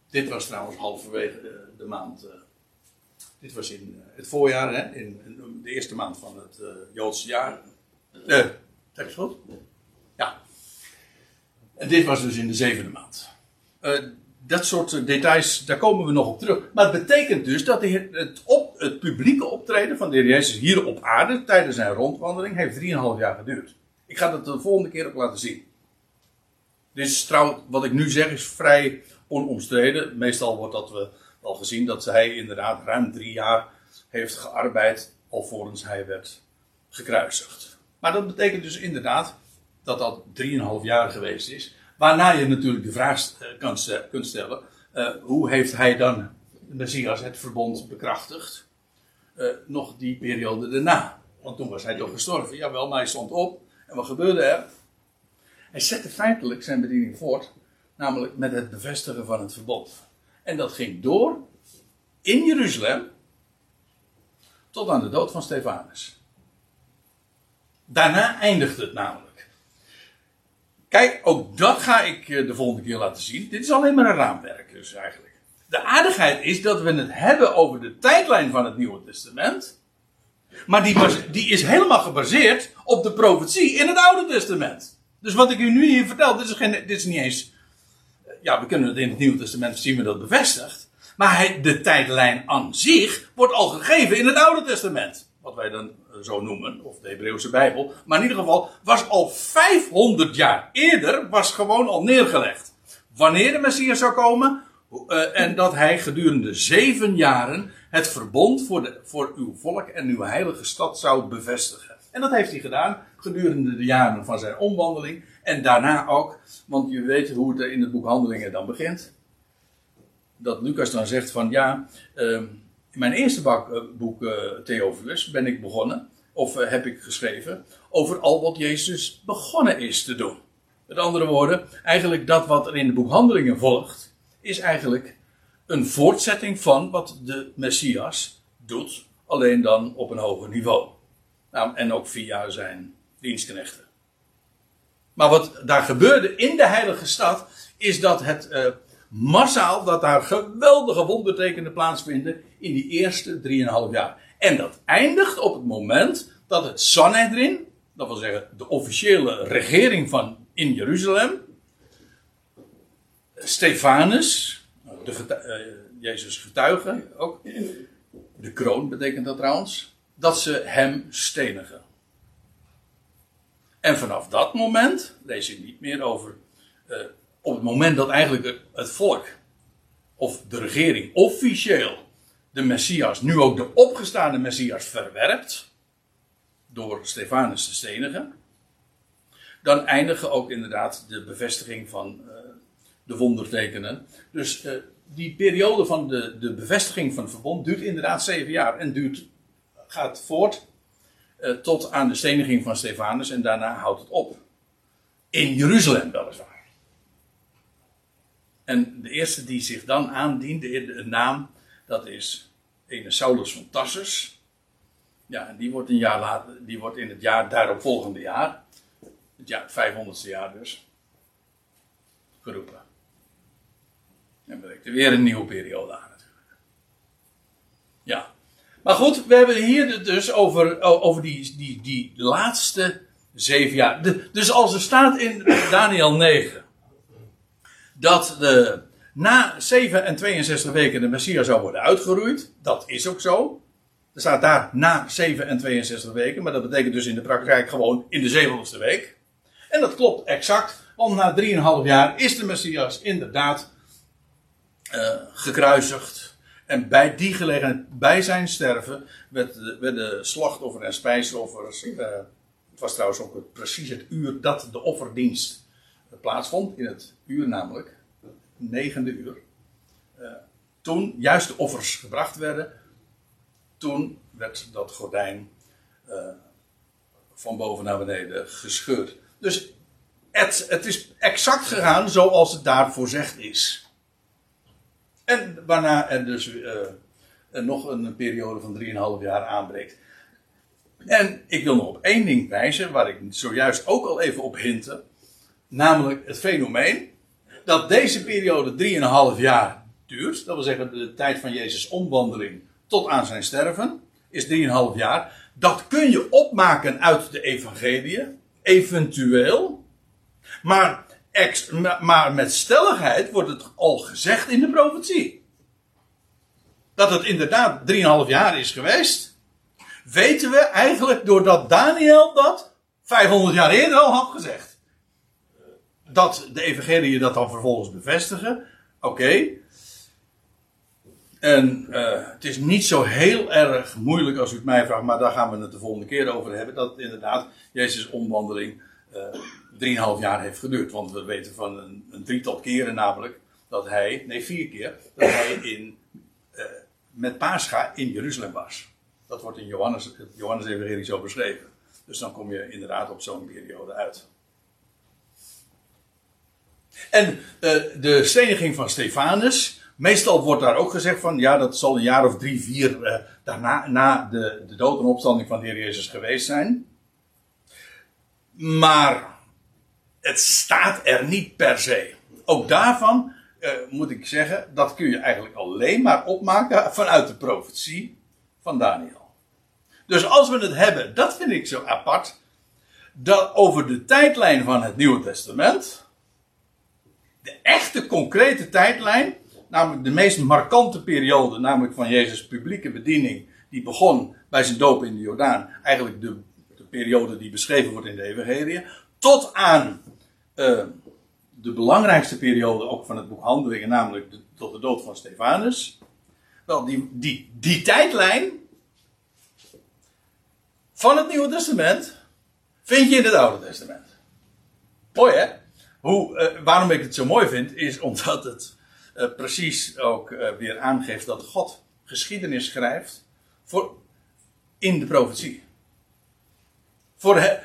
S1: Dit was trouwens halverwege de, maand. Uh, dit was in uh, het voorjaar, hè, in, de eerste maand van het uh, Joodse jaar. Uh, zeg ik goed? Ja. En dit was dus in de zevende maand. dat soort details, daar komen we nog op terug. Maar het betekent dus dat de, het, op, het publieke optreden van de heer Jezus hier op aarde tijdens zijn rondwandeling heeft 3,5 jaar geduurd. Ik ga dat de volgende keer ook laten zien. Dus trouw, wat ik nu zeg is vrij onomstreden. Meestal wordt dat we al gezien dat hij inderdaad ruim drie jaar heeft gearbeid alvorens hij werd gekruisigd. Maar dat betekent dus inderdaad dat dat drieënhalf jaar geweest is. Waarna je natuurlijk de vraag eh, kunt stellen: uh, hoe heeft hij dan, Messias, het verbond bekrachtigd? Nog die periode daarna. Want toen was hij toch gestorven. Jawel, maar hij stond op. En wat gebeurde er? Hij zette feitelijk zijn bediening voort, namelijk met het bevestigen van het verbod. En dat ging door in Jeruzalem tot aan de dood van Stefanus. Daarna eindigt het namelijk. Kijk, ook dat ga ik eh, de volgende keer laten zien. Dit is alleen maar een raamwerk dus eigenlijk. De aardigheid is dat we het hebben over de tijdlijn van het Nieuwe Testament. Maar die, die is helemaal gebaseerd op de profetie in het Oude Testament. Dus wat ik u nu hier vertel, dit is, geen, dit is niet eens. Ja, we kunnen het in het Nieuwe Testament zien we dat bevestigd. Maar de tijdlijn aan zich wordt al gegeven in het Oude Testament. Wat wij dan zo noemen, of de Hebreeuwse Bijbel. Maar in ieder geval was al 500 jaar eerder, was gewoon al neergelegd. Wanneer de Messias zou komen, uh, en dat hij gedurende zeven jaren het verbond voor, de, voor uw volk en uw heilige stad zou bevestigen. En dat heeft hij gedaan gedurende de jaren van zijn omwandeling. En daarna ook, want je weet hoe het in het boek Handelingen dan begint. Dat Lucas dan zegt van ja, uh, in mijn eerste uh, boek uh, Theophilus ben ik begonnen, of uh, heb ik geschreven, over al wat Jezus begonnen is te doen. Met andere woorden, eigenlijk dat wat er in het boek Handelingen volgt, is eigenlijk een voortzetting van wat de Messias doet, alleen dan op een hoger niveau. Nou, en ook via zijn dienstknechten. Maar wat daar gebeurde in de heilige stad, is dat het uh, massaal, dat daar geweldige wondertekenen plaatsvinden in die eerste 3,5 jaar. En dat eindigt op het moment dat het Sanhedrin, dat wil zeggen de officiële regering van in Jeruzalem, Stefanus, de uh, Jezus getuige ook, de kroon betekent dat trouwens, dat ze hem stenigen. En vanaf dat moment lees je niet meer over. Uh, op het moment dat eigenlijk het volk of de regering officieel de Messias, nu ook de opgestaande Messias, verwerpt. door Stefanus te stenigen. dan eindigen ook inderdaad de bevestiging van uh, de wondertekenen. Dus die periode van de, de bevestiging van het verbond duurt inderdaad zeven jaar en duurt, gaat voort uh, tot aan de steniging van Stefanus en daarna houdt het op. In Jeruzalem weliswaar. En de eerste die zich dan aandient, de, de naam, dat is ene Saulus van Tarsus. Ja, en die wordt een jaar later, die wordt in het jaar daarop volgende jaar, het jaar, 500ste jaar dus, geroepen. En breekt er weer een nieuwe periode aan natuurlijk. Ja. Maar goed, we hebben hier dus over, over die, die, die laatste zeven jaar. Dus als er staat in Daniel 9 dat de, na 7 en 62 weken de Messias zou worden uitgeroeid, dat is ook zo. Er staat daar na 7 en 62 weken, maar dat betekent dus in de praktijk gewoon in de 70ste week. En dat klopt exact, want na 3,5 jaar is de Messias inderdaad uh, gekruisigd. En bij die gelegenheid, bij zijn sterven, werden slachtoffers en spijsoffers. Uh, het was trouwens ook het, precies het uur dat de offerdienst plaatsvond. In het uur namelijk, negende uur. Toen juist de offers gebracht werden, toen werd dat gordijn van boven naar beneden gescheurd. Dus het, het is exact gegaan zoals het daar voorzegd is. En waarna er dus uh, nog een periode van 3,5 jaar aanbreekt. En ik wil nog op één ding wijzen, waar ik zojuist ook al even op hintte. Namelijk het fenomeen dat deze periode 3,5 jaar duurt. Dat wil zeggen de tijd van Jezus' omwandeling tot aan zijn sterven. Is 3,5 jaar. Dat kun je opmaken uit de evangelie. Eventueel. Maar Maar met stelligheid wordt het al gezegd in de profetie. Dat het inderdaad 3,5 jaar is geweest. Weten we eigenlijk doordat Daniel dat 500 jaar eerder al had gezegd. Dat de evangelie dat dan vervolgens bevestigen. Oké. En uh, het is niet zo heel erg moeilijk als u het mij vraagt, maar daar gaan we het de volgende keer over hebben. Dat inderdaad Jezus' omwandeling uh, 3,5 jaar heeft geduurd. Want we weten van een, een, drietal keren namelijk dat hij, nee vier keer, dat hij in, uh, met Pascha in Jeruzalem was. Dat wordt in Johannes, het Johannes Evangelie zo beschreven. Dus dan kom je inderdaad op zo'n periode uit. En uh, de steniging van Stefanus. Meestal wordt daar ook gezegd van, ja, dat zal een jaar of drie, vier uh, daarna, na de, de dood en opstanding van de Heer Jezus geweest zijn. Maar het staat er niet per se. Ook daarvan uh, moet ik zeggen, dat kun je eigenlijk alleen maar opmaken vanuit de profetie van Daniel. Dus als we het hebben, dat vind ik zo apart, dat over de tijdlijn van het Nieuwe Testament, de echte concrete tijdlijn, namelijk de meest markante periode, namelijk van Jezus' publieke bediening, die begon bij zijn doop in de Jordaan, eigenlijk de, de periode die beschreven wordt in de Evangelie, tot aan uh, de belangrijkste periode ook van het boek Handelingen, namelijk tot de dood van Stefanus. Wel, die, die, die tijdlijn van het Nieuwe Testament vind je in het Oude Testament. Mooi hè? Hoe, uh, waarom ik het zo mooi vind, is omdat het uh, precies ook weer aangeeft dat God geschiedenis schrijft voor, in de profetie. Voor,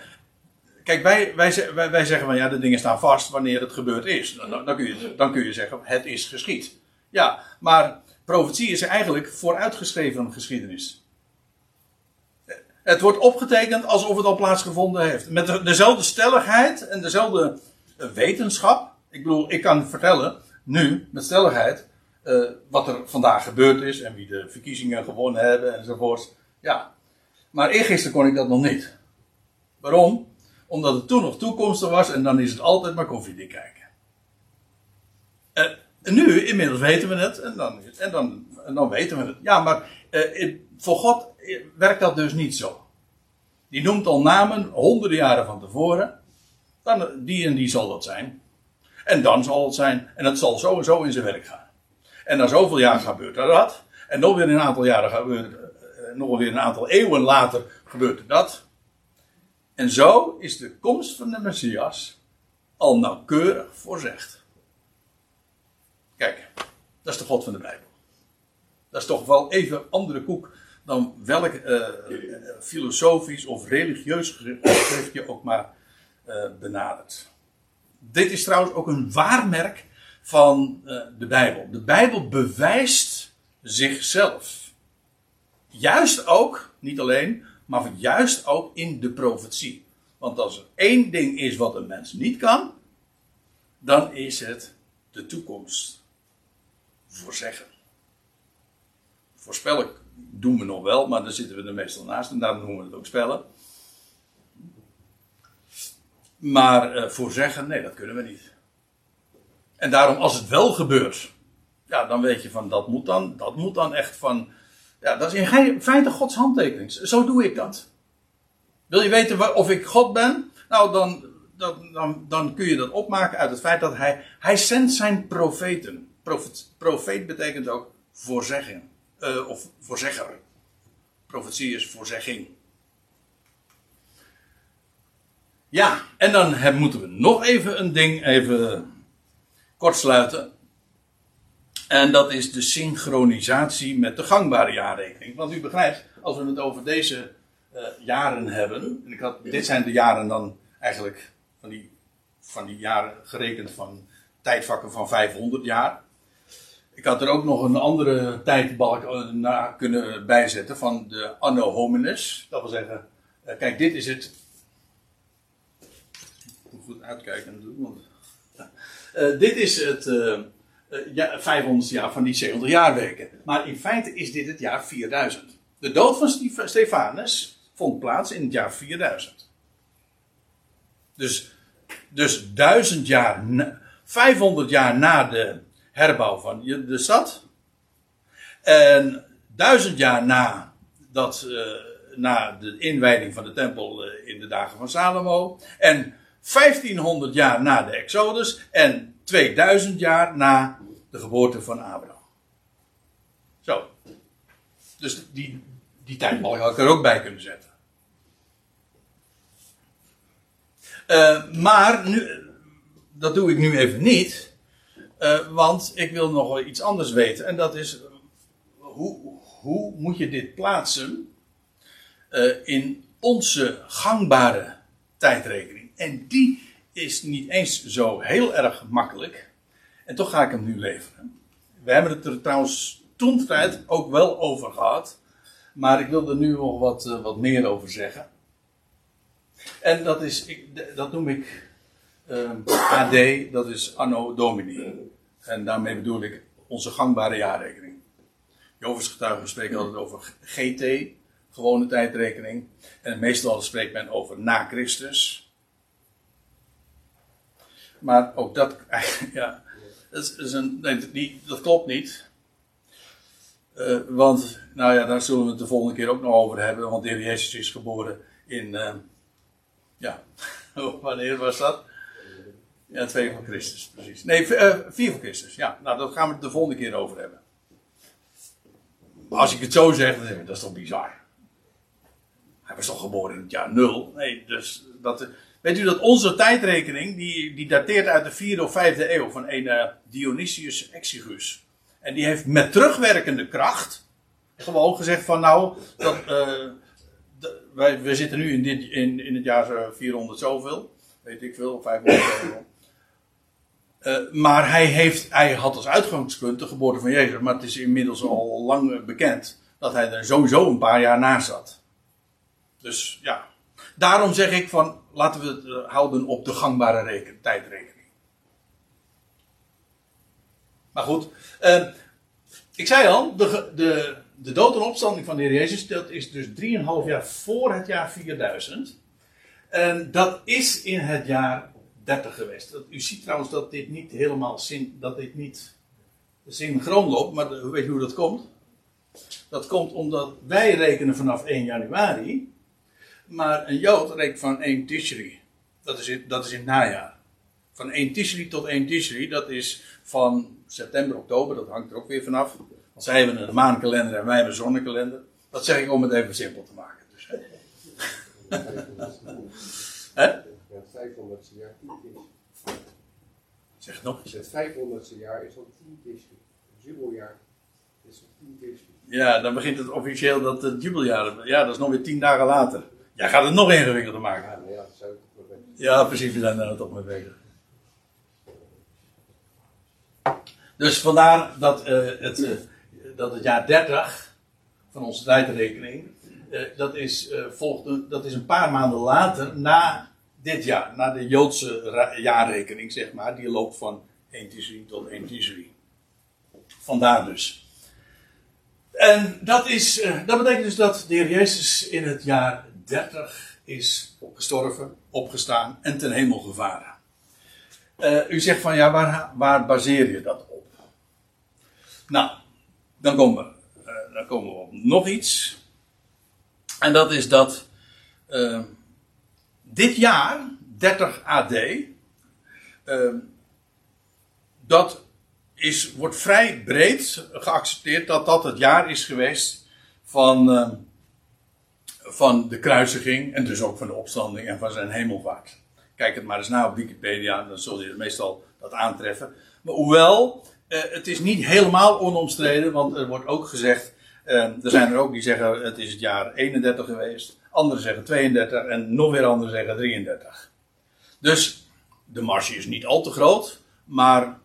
S1: Kijk, wij, wij, wij, zeggen van ja, de dingen staan vast wanneer het gebeurd is. Dan, dan, kun je, dan kun je zeggen, het is geschied. Ja, maar profetie is eigenlijk vooruitgeschreven geschiedenis. Het wordt opgetekend alsof het al plaatsgevonden heeft. Met dezelfde stelligheid en dezelfde wetenschap. Ik bedoel, ik kan vertellen, nu, met stelligheid, uh, wat er vandaag gebeurd is en wie de verkiezingen gewonnen hebben enzovoort. Ja. Maar eergisteren kon ik dat nog niet. Waarom? Omdat het toen nog toekomstig was en dan is het altijd maar koffiedik kijken. En, eh, en, nu, inmiddels weten we het en dan, en dan, en dan weten we het. Ja, maar uh, voor God werkt dat dus niet zo. Die noemt al namen honderden jaren van tevoren. Dan, die en die zal dat zijn. En dan zal het zijn. En het zal sowieso in zijn werk gaan. En na zoveel jaar gebeurt er dat. En nog weer een aantal jaren gebeurt, eh, nog weer een aantal eeuwen later gebeurt er dat. En zo is de komst van de Messias al nauwkeurig voorzegd. Kijk, dat is de God van de Bijbel. Dat is toch wel even andere koek dan welk uh, filosofisch of religieus geschrift je ook maar uh, benadert. Dit is trouwens ook een waarmerk van de Bijbel. De Bijbel bewijst zichzelf. Juist ook, niet alleen, maar juist ook in de profetie. Want als er één ding is wat een mens niet kan, dan is het de toekomst voorzeggen. Voorspellen doen we nog wel, maar dan zitten we er meestal naast en daarom noemen we het ook spellen. Maar uh, voorzeggen, nee, dat kunnen we niet. En daarom, als het wel gebeurt, ja, dan weet je van dat moet dan, dat moet dan echt van. Ja, dat is in feite Gods handtekening. Zo doe ik dat. Wil je weten of ik God ben? Nou, dan, dan, dan, dan kun je dat opmaken uit het feit dat hij, hij zendt zijn profeten. Profeet, profeet betekent ook voorzegging. Uh, of voorzegger. Profetie is voorzegging. Ja, en dan moeten we nog even een ding even kortsluiten. En dat is de synchronisatie met de gangbare jaarrekening. Want u begrijpt, als we het over deze uh, jaren hebben. En ik had, dit zijn de jaren dan eigenlijk van die, van die jaren gerekend van tijdvakken van 500 jaar. Ik had er ook nog een andere tijdbalk eh, na kunnen bijzetten van de anno hominis. Dat wil zeggen, uh, kijk, dit is het. Ik moet goed uitkijken doen, want. Uh, dit is het ja, 500 jaar van die 700 jaarweken. Maar in feite is dit het jaar 4000. De dood van Stefanus vond plaats in het jaar 4000. Dus, dus 1000 jaar, 500 jaar na de herbouw van de stad. En duizend jaar na, dat, uh, na de inwijding van de tempel uh, in de dagen van Salomo. En 1500 jaar na de Exodus. En 2000 jaar na de geboorte van Abraham. Zo. Dus die, die tijdbalk had ik er ook bij kunnen zetten. Uh, maar nu, dat doe ik nu even niet. Uh, want ik wil nog wel iets anders weten. En dat is, hoe, hoe moet je dit plaatsen uh, in onze gangbare tijdrekening? En die is niet eens zo heel erg makkelijk. En toch ga ik hem nu leveren. We hebben het er trouwens toen tijd ook wel over gehad. Maar ik wil er nu nog wat, uh, wat meer over zeggen. En dat is, ik, dat noem ik AD, dat is Anno Domini. En daarmee bedoel ik onze gangbare jaarrekening. Jovens getuigen spreken altijd over GT, gewone tijdrekening. En meestal spreekt men over na Christus. Maar ook dat, ja, dat, is een, nee, dat klopt niet. Uh, want, nou ja, daar zullen we het de volgende keer ook nog over hebben. Want de Jezus is geboren in, uh, ja, wanneer was dat? Ja, twee van Christus, precies. Nee, uh, vier van Christus. Ja, nou, daar gaan we het de volgende keer over hebben. Maar als ik het zo zeg, dan dat is toch bizar. Hij was toch geboren in het jaar nul? Nee, dus dat... Weet u dat onze tijdrekening, die, die dateert uit de vierde of vijfde eeuw van een uh, Dionysius Exigus. En die heeft met terugwerkende kracht gewoon gezegd van nou, dat, uh, wij, we zitten nu in, dit, in, in het jaar 400 zoveel, weet ik veel, 500 zoveel. Maar hij, heeft, hij had als uitgangspunt de geboorte van Jezus. Maar het is inmiddels al lang bekend dat hij er sowieso een paar jaar na zat. Dus ja, daarom zeg ik van laten we het uh, houden op de gangbare reken, tijdrekening. Maar goed, uh, ik zei al, de, de, de dood en opstanding van de Heer Jezus, dat is dus 3,5 jaar voor het jaar 4000. En dat is in het jaar 30 geweest. u ziet trouwens dat dit niet helemaal zin, dat dit niet synchroon loopt, maar de, weet je hoe dat komt? Dat komt omdat wij rekenen vanaf 1 januari, maar een Jood rekent van 1 Tishri. Dat is, in, dat is in het najaar. Van 1 Tishri tot 1 Tishri, dat is van september, oktober, dat hangt er ook weer vanaf. Want zij hebben een maankalender en wij hebben een zonnekalender. Dat zeg ik om het even simpel te maken. Dus,
S2: hè? Het 500ste jaar 10 is.
S1: Zeg nog
S2: eens. Het 500ste jaar is al 10 is. Het jubeljaar is al 10 is.
S1: Ja, dan begint het officieel dat het jubeljaar. Ja, dat is nog weer 10 dagen later. Jij gaat het nog ingewikkelder maken.
S2: Ja,
S1: precies, we zijn daar toch mee bezig. Dus vandaar dat, uh, het, uh, dat het jaar 30 van onze tijdrekening, uh, dat, is, volgt, dat is een paar maanden later na dit jaar, na de Joodse jaarrekening, zeg maar, die loopt van 1 Tisri tot 1 Tisri. Vandaar dus. En dat, is, dat betekent dus dat de Heer Jezus in het jaar 30 is gestorven, opgestaan en ten hemel gevaren. u zegt van ja, waar, waar baseer je dat op? Nou, dan komen, we, uh, dan komen we op nog iets. En dat is dat uh, dit jaar, 30 AD, dat is, wordt vrij breed geaccepteerd dat dat het jaar is geweest van, van de kruisiging en dus ook van de opstanding en van zijn hemelvaart. Kijk het maar eens na op Wikipedia, dan zul je meestal dat aantreffen. Maar hoewel uh, het is niet helemaal onomstreden, want er wordt ook gezegd, uh, er zijn er ook die zeggen het is het jaar 31 geweest, anderen zeggen 32 en nog weer anderen zeggen 33. Dus de marge is niet al te groot, maar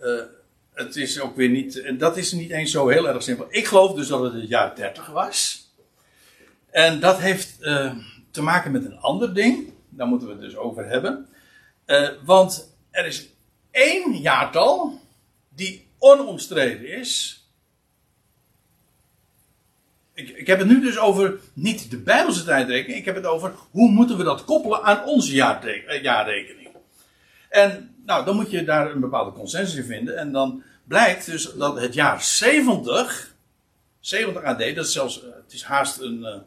S1: uh, het is ook weer niet, en dat is niet eens zo heel erg simpel. Ik geloof dus dat het het jaar 30 was. En dat heeft te maken met een ander ding, daar moeten we het dus over hebben. want er is één jaartal die onomstreden is. Ik, ik, heb het nu dus over niet de Bijbelse tijdrekening, ik heb het over hoe moeten we dat koppelen aan onze eh, jaarrekening. En nou, dan moet je daar een bepaalde consensus in vinden. En dan blijkt dus dat het jaar 70, 70 AD, dat is zelfs, eh, het is haast een, eh,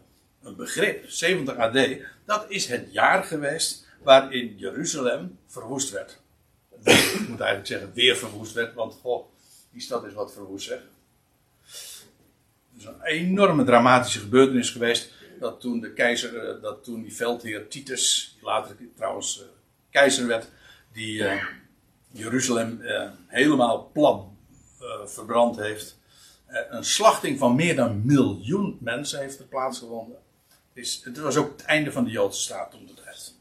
S1: begrip, 70 AD, dat is het jaar geweest waarin Jeruzalem verwoest werd ik moet eigenlijk zeggen, weer verwoest werd. Want goh, die stad is wat verwoest. Het is een enorme dramatische gebeurtenis geweest. Dat toen de keizer, eh, dat toen die veldheer Titus, die later trouwens uh, keizer werd, die uh, Jeruzalem helemaal plat verbrand heeft. een slachting van meer dan miljoen mensen heeft er plaatsgevonden. Het, was ook het einde van de Joodse staat tijd.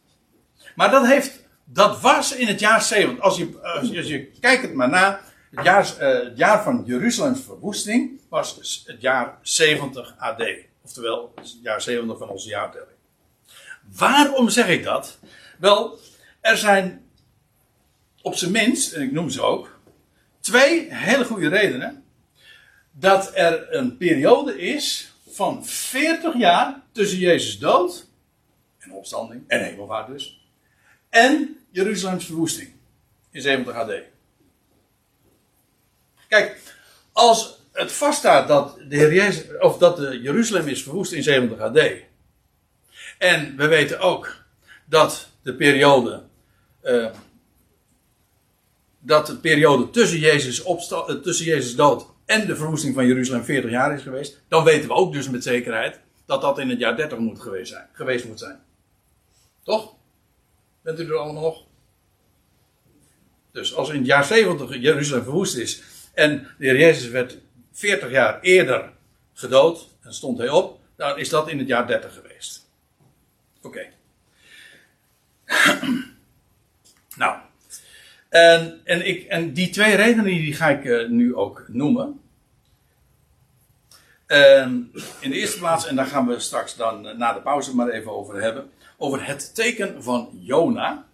S1: Maar dat heeft dat was in het jaar 70. Als je, als je, als je kijkt het maar na. Het jaar, het jaar van Jeruzalems verwoesting was dus het jaar 70 AD. Oftewel, het jaar 70 van onze jaartelling. Waarom zeg ik dat? Wel, er zijn op zijn minst, en ik noem ze ook, twee hele goede redenen. Dat er een periode is van 40 jaar tussen Jezus dood en opstanding en hemelvaart dus. En Jeruzalems verwoesting in 70 AD. Kijk, als het vaststaat dat, de Heer Jezus, of dat de Jeruzalem is verwoest in 70 AD. En we weten ook dat de periode. Uh, dat de periode tussen Jezus, opsta- uh, tussen Jezus dood en de verwoesting van Jeruzalem 40 jaar is geweest. Dan weten we ook dus met zekerheid dat dat in het jaar 30 moet geweest, zijn, geweest moet zijn. Toch? Bent u er allemaal nog? Dus als in het jaar 70 Jeruzalem verwoest is en de heer Jezus werd 40 jaar eerder gedood en stond hij op, dan is dat in het jaar 30 geweest. Oké. nou. En, en, ik, en die twee redenen die ga ik uh, nu ook noemen. Ehm, in de eerste plaats, en daar gaan we straks dan uh, na de pauze maar even over hebben. Over het teken van Jona.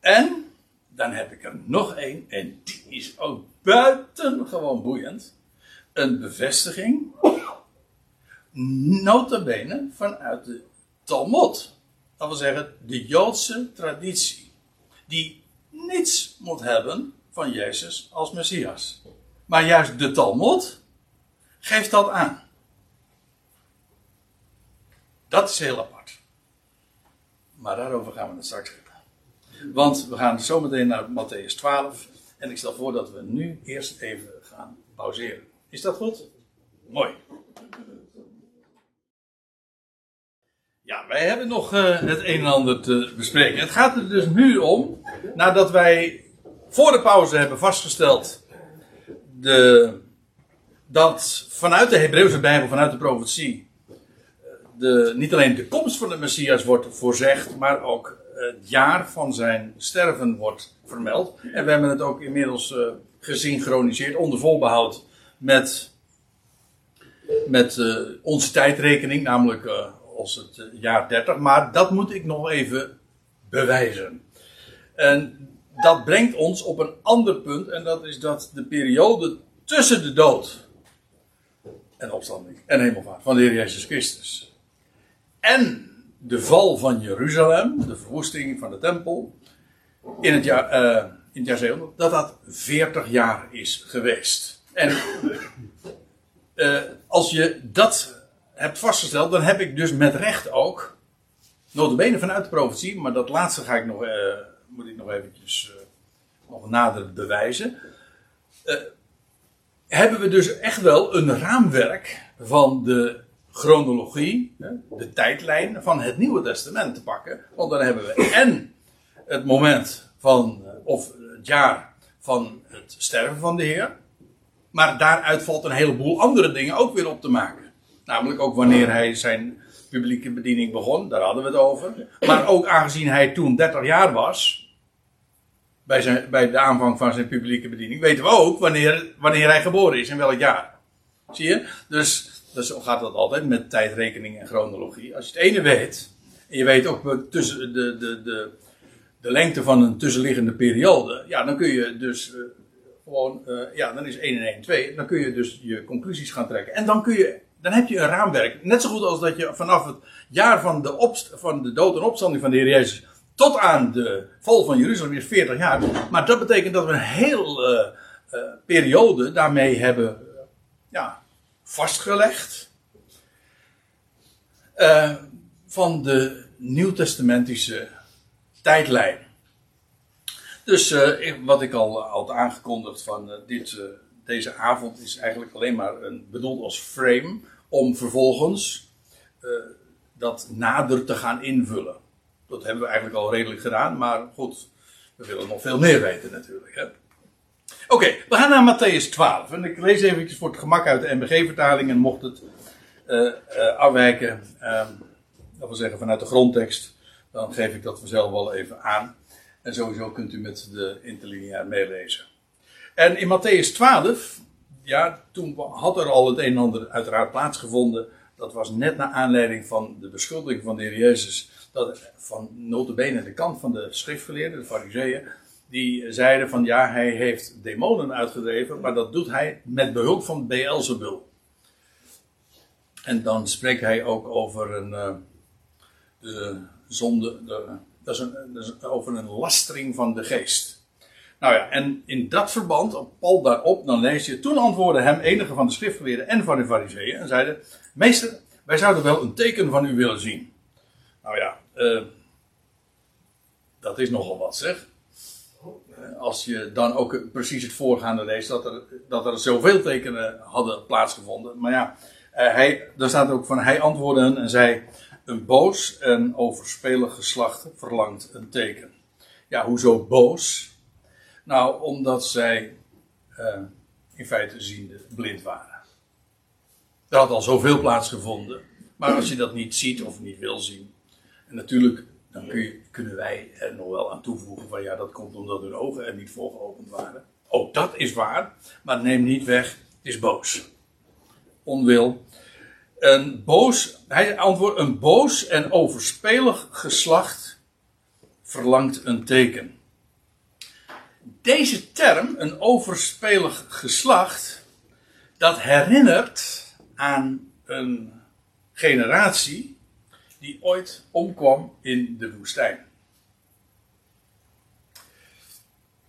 S1: En dan heb ik er nog één, en die is ook buitengewoon boeiend. Een bevestiging, notabene vanuit de Talmud. Dat wil zeggen, de Joodse traditie. Die niets moet hebben van Jezus als Messias. Maar juist de Talmud geeft dat aan. Dat is heel apart. Maar daarover gaan we het straks hebben. Want we gaan zo meteen naar Matthäus 12. En ik stel voor dat we nu eerst even gaan pauzeren. Is dat goed? Mooi. Ja, wij hebben nog uh, het een en ander te bespreken. Het gaat er dus nu om, nadat wij voor de pauze hebben vastgesteld de, dat vanuit de Hebreeuwse Bijbel, vanuit de profetie, de, niet alleen de komst van de Messias wordt voorzegd, maar ook het jaar van zijn sterven wordt vermeld. En we hebben het ook inmiddels uh, gesynchroniseerd onder volbehoud met, met onze tijdrekening, namelijk als het jaar 30. Maar dat moet ik nog even bewijzen. En dat brengt ons op een ander punt, en dat is dat de periode tussen de dood en opstanding en hemelvaart van de Heer Jezus Christus en de val van Jeruzalem, de verwoesting van de tempel, in het jaar, uh, in jaar 700, dat dat 40 jaar is geweest. En uh, als je dat hebt vastgesteld, dan heb ik dus met recht ook, notabene vanuit de profetie, maar dat laatste ga ik nog, uh, moet ik nog eventjes nog nader bewijzen, hebben we dus echt wel een raamwerk van de chronologie, de tijdlijn van het Nieuwe Testament te pakken. Want dan hebben we en het moment van, of het jaar van het sterven van de Heer. Maar daaruit valt een heleboel andere dingen ook weer op te maken. Namelijk ook wanneer hij zijn publieke bediening begon, daar hadden we het over. Maar ook aangezien hij toen 30 jaar was, bij, zijn, bij de aanvang van zijn publieke bediening, weten we ook wanneer, wanneer hij geboren is, in welk jaar. Zie je? Dus dus zo gaat dat altijd met tijdrekening en chronologie. Als je het ene weet, en je weet ook tussen de, de, de, de lengte van een tussenliggende periode, ja, dan kun je dus uh, gewoon, uh, ja, dan is 1 en 1 2. Dan kun je dus je conclusies gaan trekken. En dan kun je, dan heb je een raamwerk. Net zo goed als dat je vanaf het jaar van de, opst van de dood en opstanding van de Heer Jezus tot aan de val van Jeruzalem is 40 jaar. Maar dat betekent dat we een hele uh, periode daarmee hebben, ja, vastgelegd. Van de nieuwtestamentische tijdlijn. Dus wat ik al had aangekondigd van dit, deze avond is eigenlijk alleen maar een, bedoeld als frame om vervolgens dat nader te gaan invullen. Dat hebben we eigenlijk al redelijk gedaan, maar goed, we willen nog veel meer weten natuurlijk. Oké, we gaan naar Matthäus 12. En ik lees eventjes voor het gemak uit de MBG-vertaling. En mocht het uh, uh, afwijken, uh, dat wil zeggen vanuit de grondtekst, dan geef ik dat vanzelf wel even aan. En sowieso kunt u met de interlineair meelezen. En in Matthäus 12, ja, toen had er al het een en ander uiteraard plaatsgevonden. Dat was net naar aanleiding van de beschuldiging van de Heer Jezus. Dat van notabene de kant van de schriftgeleerden, de fariseeën die zeiden van ja, hij heeft demonen uitgedreven, maar dat doet hij met behulp van Beelzebul. En dan spreekt hij ook over een uh, de zonde, de, dat, is een, dat is over een lastering van de geest. Nou ja, en in dat verband, Paul daarop, dan lees je, toen antwoordden hem enige van de schriftgeleerden en van de fariseeën en zeiden, meester, wij zouden wel een teken van u willen zien. Nou ja, uh, dat is nogal wat zeg als je dan ook precies het voorgaande leest, dat er, dat er zoveel tekenen hadden plaatsgevonden. Maar ja, uh, hij, daar staat ook van, hij antwoordde en zei, een boos en overspelig geslacht verlangt een teken. Ja, hoezo boos? Nou, omdat zij uh, in feite ziende blind waren. Er had al zoveel plaatsgevonden. Maar als je dat niet ziet of niet wil zien. En natuurlijk dan kun je, kunnen wij er nog wel aan toevoegen van ja, dat komt omdat hun ogen er niet voor geopend waren. Ook dat is waar, maar neem niet weg, het is boos. Onwil. Een boos, hij antwoordt, een boos en overspelig geslacht verlangt een teken. Deze term, een overspelig geslacht, dat herinnert aan een generatie die ooit omkwam in de woestijn.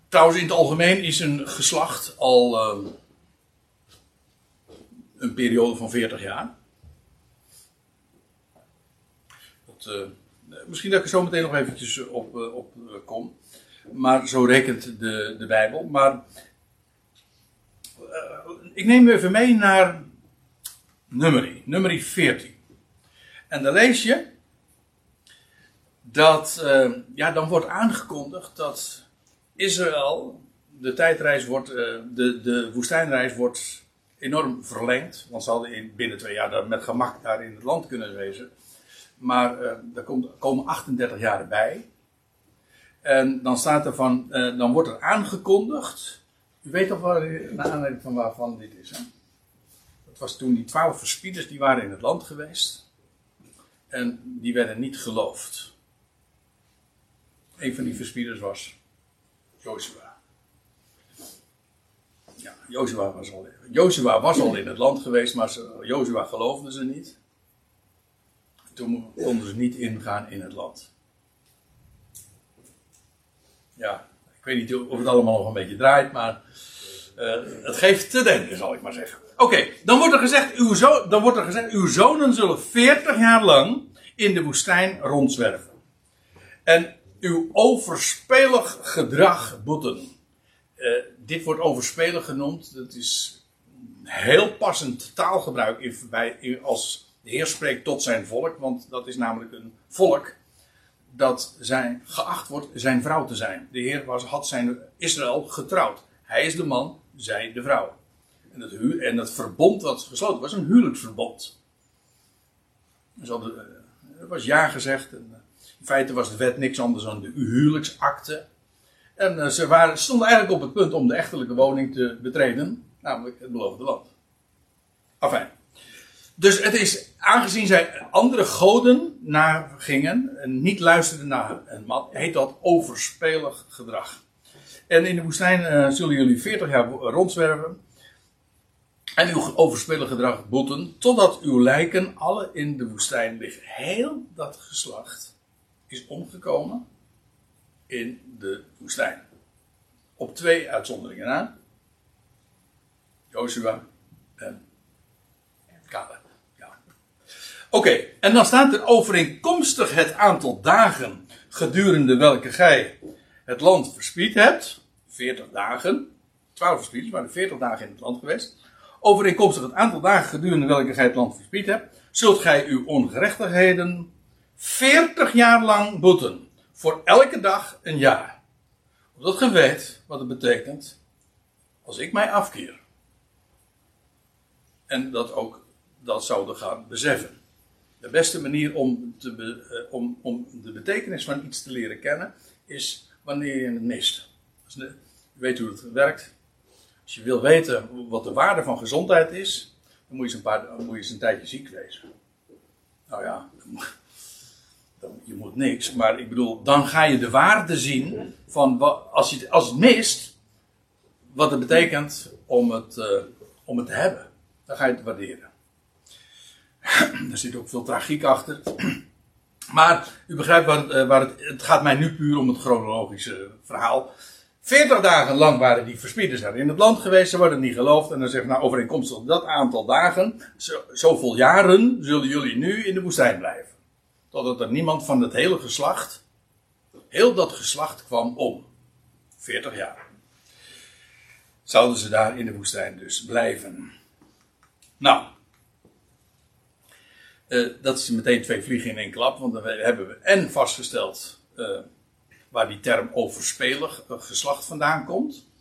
S1: Trouwens, in het algemeen is een geslacht al uh, een periode van 40 jaar. Uh, misschien dat ik er zo meteen nog eventjes op, uh, op kom. Maar zo rekent de, de Bijbel. Maar ik neem u even mee naar nummerie, nummerie 14. En dan lees je dat, uh, ja, dan wordt aangekondigd dat Israël, de tijdreis wordt, uh, de, de woestijnreis wordt enorm verlengd. Want ze hadden in, binnen twee jaar daar met gemak daar in het land kunnen wezen. Maar komt, komen 38 jaar erbij. En dan staat er van, dan wordt er aangekondigd. U weet toch wel, naar aanleiding van waarvan dit is, hè? Dat was toen die twaalf verspieders, die waren in het land geweest. En die werden niet geloofd. Een van die verspieders was Joshua. Ja, Joshua was al, Joshua was al in het land geweest, maar Joshua geloofde ze niet. Toen konden ze niet ingaan in het land. Ja, ik weet niet of het allemaal nog een beetje draait, maar uh, het geeft te denken, zal ik maar zeggen. Oké, dan, wordt er gezegd, uw zo, dan wordt er gezegd, uw zonen zullen 40 jaar lang in de woestijn rondzwerven. En uw overspelig gedrag boeten. Uh, dit wordt overspelig genoemd. Dat is heel passend taalgebruik in, bij, als de Heer spreekt tot zijn volk. Want dat is namelijk een volk dat zijn, geacht wordt zijn vrouw te zijn. De Heer was, had zijn Israël getrouwd. Hij is de man, zij de vrouw. En hu en het verbond dat gesloten was, een huwelijksverbond. Dus hadden, er was ja gezegd. En, in feite was de wet niks anders dan de huwelijksakte. En uh, ze waren, stonden eigenlijk op het punt om de echtelijke woning te betreden, namelijk het beloofde land. Enfin. Dus het is, aangezien zij andere goden nagingen en niet luisterden naar een man, heet dat overspelig gedrag. En in de woestijn uh, zullen jullie 40 jaar rondzwerven. En uw overspelig gedrag boeten, totdat uw lijken alle in de woestijn liggen. Heel dat geslacht is omgekomen in de woestijn. Op twee uitzonderingen na. Joshua en Caleb. Oké, en dan staat er overeenkomstig het aantal dagen gedurende welke gij het land verspied hebt. 40 dagen. 12 verspieders, maar 40 dagen in het land geweest. Overeenkomstig het aantal dagen gedurende welke gij het land verspied hebt, zult gij uw ongerechtigheden 40 jaar lang boeten. Voor elke dag een jaar. Omdat ge weet wat het betekent als ik mij afkeer. En dat ook dat zouden gaan beseffen. De beste manier om, te be, om, om de betekenis van iets te leren kennen is wanneer je het mist. Dus u weet hoe het werkt. Als je wil weten wat de waarde van gezondheid is, dan moet je eens een, paar, je een tijdje ziek wezen. Nou ja, je moet niks, maar ik bedoel, dan ga je de waarde zien van als, je, als het mist, wat het betekent om het, uh, om het te hebben. Dan ga je het waarderen. er zit ook veel tragiek achter. Maar u begrijpt waar het, uh, waar het, het gaat mij nu puur om het chronologische verhaal. 40 dagen lang waren die verspieders er in het land geweest, ze worden niet geloofd. En dan zegt nou overeenkomstig dat aantal dagen, zo, zoveel jaren zullen jullie nu in de woestijn blijven. Totdat er niemand van het hele geslacht, heel dat geslacht kwam om. 40 jaar. Zouden ze daar in de woestijn dus blijven. Nou, uh, dat is meteen twee vliegen in één klap, want dan hebben we en vastgesteld uh, waar die term overspelig geslacht vandaan komt.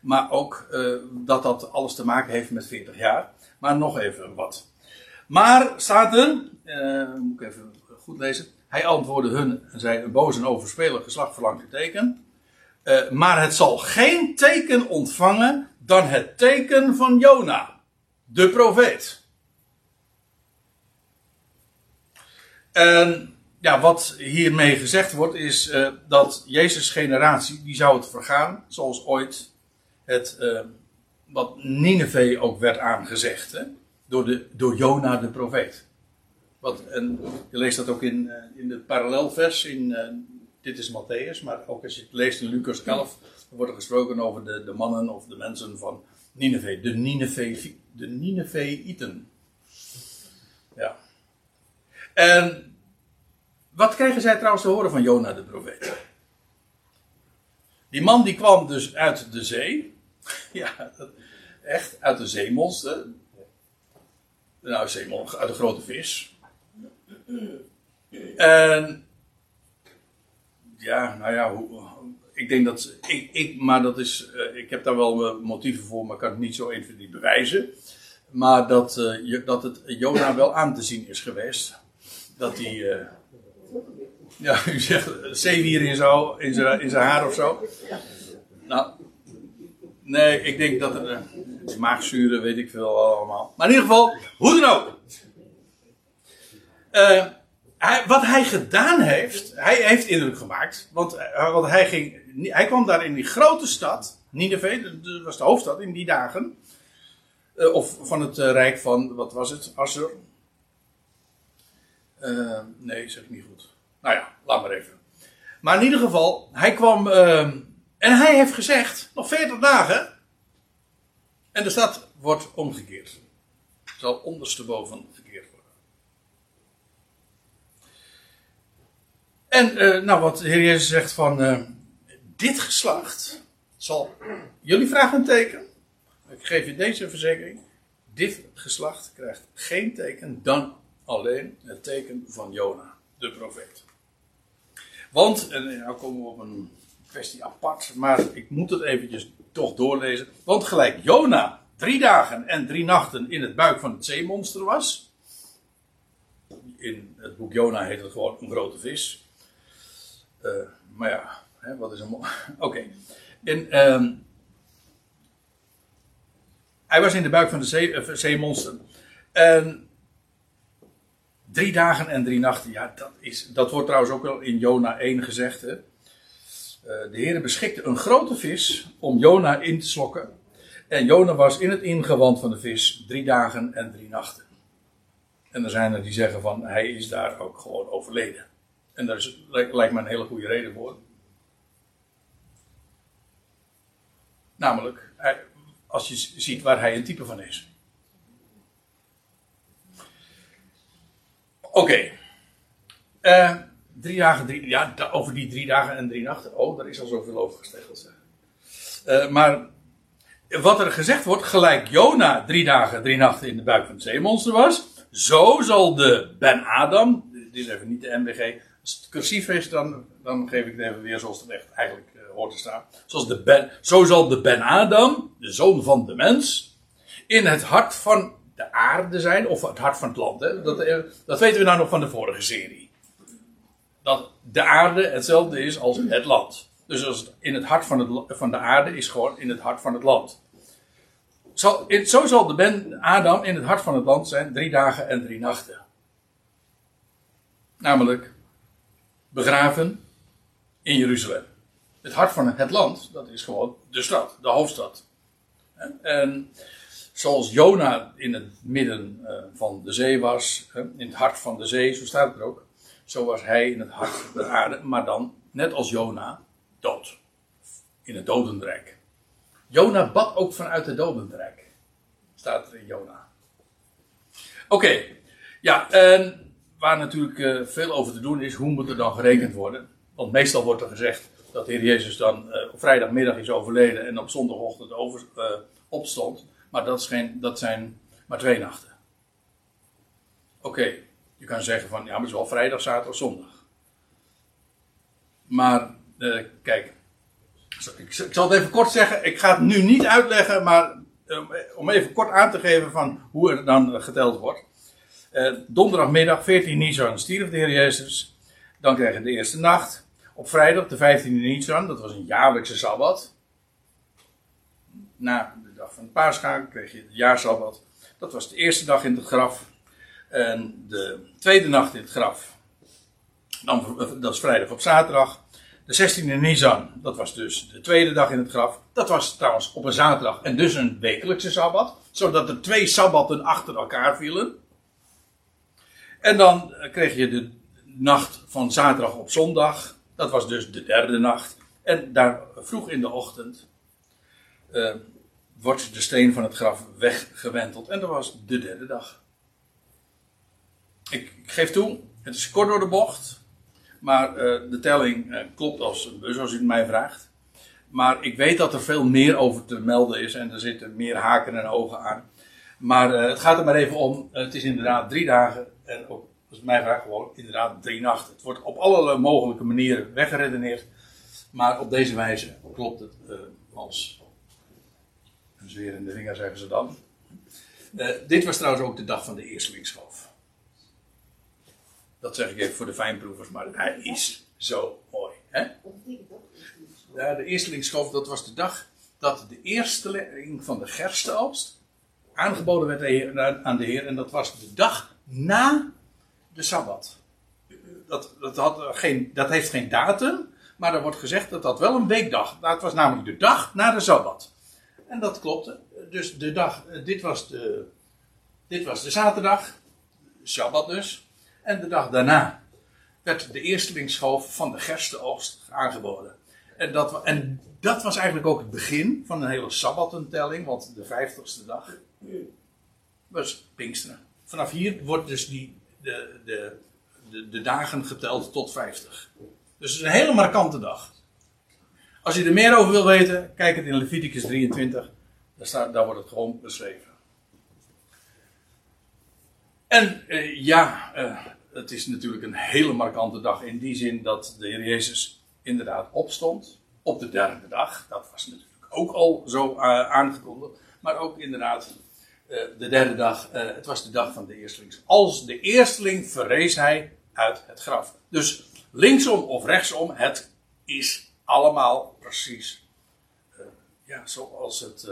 S1: Maar ook dat dat alles te maken heeft met 40 jaar. Maar nog even wat. Maar staat er, moet ik even goed lezen. Hij antwoordde hun en zei: Een boos en overspelig geslacht verlangt een teken. Maar het zal geen teken ontvangen dan het teken van Jona, de profeet. En ja, wat hiermee gezegd wordt is uh, dat Jezus' generatie, die zou het vergaan, zoals ooit het, uh, wat Nineveh ook werd aangezegd, hè? Door, de, door Jona de profeet. Wat, en je leest dat ook in, uh, in het parallelvers, in, dit is Matthäus, maar ook als je het leest in Lucas 11, dan wordt er gesproken over de, de mannen of de mensen van Nineveh, de Nineveh, de Ninevehieten. En wat kregen zij trouwens te horen van Jona de profeet? Die man die kwam dus uit de zee. Ja, echt, uit de zeemonster. Nou, zeemonster, uit de grote vis. En ja, nou ja, ik denk dat. Ik, ik, maar dat is. Uh, ik heb daar wel motieven voor, maar kan het niet zo even bewijzen. Maar dat, uh, dat het Jona wel aan te zien is geweest. Dat hij. Uh, ja, u zegt zeewier in, in, zijn, in zijn haar of zo. Nou, nee, ik denk dat er. maagzuren, weet ik veel allemaal. Maar in ieder geval, hoe dan ook. Uh, hij, wat hij gedaan heeft, hij heeft indruk gemaakt. Want, uh, want hij, ging, hij kwam daar in die grote stad, Nineveh, dat was de hoofdstad in die dagen. Uh, of van het uh, rijk van, wat was het, Assur? Nee, zeg ik niet goed. Nou ja, laat maar even. Maar in ieder geval, hij kwam. Ehm, en hij heeft gezegd: nog 40 dagen. En de stad wordt omgekeerd. Zal ondersteboven gekeerd worden. En uh, nou, wat de Heer Jezus zegt van. Uh, dit geslacht zal. Jullie vragen een teken. Ik geef je deze verzekering. Dit geslacht krijgt geen teken dan alleen het teken van Jona, de profeet. Want, en nou komen we op een kwestie apart, maar ik moet het eventjes toch doorlezen. Want gelijk Jona drie dagen en drie nachten in het buik van het zeemonster was. In het boek Jona heet het gewoon een grote vis. Uh, maar ja, hè, wat is een. Oké. Okay. Uh, hij was in de buik van de zee, uh, zeemonster. En Drie dagen en drie nachten, ja, dat, is, dat wordt trouwens ook wel in Jona 1 gezegd. Hè? Uh, de Heer beschikte een grote vis om Jona in te slokken. En Jona was in het ingewand van de vis drie dagen en drie nachten. En er zijn er die zeggen van hij is daar ook gewoon overleden. En daar lijkt me een hele goede reden voor. Namelijk, als je ziet waar hij een type van is. Oké. Uh, drie dagen, drie, ja, over die drie dagen en drie nachten. Oh, daar is al zoveel over gesteggeld. Uh, maar wat er gezegd wordt, gelijk Jona drie dagen, drie nachten in de buik van het zeemonster was. Zo zal de Ben Adam, dit is even niet de MBG. Als het cursief is, dan, dan geef ik het even weer zoals het echt eigenlijk uh, hoort te staan. Zoals de ben, zo zal de Ben Adam, de zoon van de mens, in het hart van de aarde zijn, of het hart van het land. Hè? Dat, eh, dat weten we nou nog van de vorige serie. Dat de aarde hetzelfde is als het land. Dus als in het hart van, het, van de aarde is gewoon in het hart van het land. Zo, zo zal de ben Adam in het hart van het land zijn drie dagen en drie nachten. Namelijk begraven in Jeruzalem. Het hart van het land, dat is gewoon de stad, de hoofdstad. En zoals Jona in het midden uh, van de zee was, in het hart van de zee, zo staat het er ook. Zo was hij in het hart van de aarde, maar dan, net als Jona, dood. In het dodenrijk. Jona bad ook vanuit het dodenrijk. Staat er in Jona. Oké, ja, waar natuurlijk uh, veel over te doen is, hoe moet er dan gerekend worden? Want meestal wordt er gezegd dat de Heer Jezus dan op vrijdagmiddag is overleden en op zondagochtend over, opstond. Maar dat, dat zijn maar twee nachten. Oké, je kan zeggen van ja, maar het is wel vrijdag, zaterdag, zondag. Maar uh, kijk, ik, ik, zal het even kort zeggen. Ik ga het nu niet uitleggen, maar uh, om even kort aan te geven van hoe er dan geteld wordt. Uh, donderdagmiddag, 14 Nisan, stierf de Heer Jezus. Dan kreeg je de eerste nacht. Op vrijdag, de 15e Nisan, dat was een jaarlijkse sabbat. Na van paascha kreeg je de jaarsabbat. Dat was de eerste dag in het graf. En de tweede nacht in het graf. Dan, dat is vrijdag op zaterdag. De 16e Nisan, dat was dus de tweede dag in het graf. Dat was trouwens op een zaterdag en dus een wekelijkse sabbat. Zodat er twee sabbatten achter elkaar vielen. En dan kreeg je de nacht van zaterdag op zondag. Dat was dus de derde nacht. En daar vroeg in de ochtend uh, wordt de steen van het graf weggewenteld. En dat was de derde dag. Ik, geef toe, het is kort door de bocht. Maar uh, de telling uh, klopt als een u het mij vraagt. Maar ik weet dat er veel meer over te melden is en er zitten meer haken en ogen aan. Maar uh, het gaat er maar even om. Het is inderdaad drie dagen en ook, als het mij vraagt, gewoon inderdaad drie nachten. Het wordt op allerlei mogelijke manieren weggeredeneerd. Maar op deze wijze klopt het als een zweer in de vinger, zeggen ze dan. dit was trouwens ook de dag van de eerstelingsschoof. Dat zeg ik even voor de fijnproevers, maar hij is zo mooi. Hè? Ja, de dat was de dag dat de eersteling van de gerstenoogst aangeboden werd aan de Heer. En dat was de dag na de Sabbat. Dat, dat, had geen, dat heeft geen datum, maar er wordt gezegd dat dat wel een weekdag. Dat was namelijk de dag na de Sabbat. En dat klopte. Dus de dag, dit was de, dit was de zaterdag, Sabbat dus. En de dag daarna werd de eerstelingsschoof van de gerstenoogst aangeboden. En dat, en dat was eigenlijk ook het begin van een hele sabbatentelling, want de vijftigste dag was Pinksteren. Vanaf hier wordt dus die, de, de, de, de dagen geteld tot 50. Dus het is een hele markante dag. Als je er meer over wil weten, kijk het in Leviticus 23. Daar, staat, daar wordt het gewoon beschreven. En uh, ja, uh, het is natuurlijk een hele markante dag in die zin dat de Heer Jezus inderdaad opstond op de derde dag. Dat was natuurlijk ook al zo uh, aangekondigd. Maar ook inderdaad de derde dag, het was de dag van de eerstelings. Als de eersteling verrees hij uit het graf. Dus linksom of rechtsom, het is allemaal precies ja, zoals het.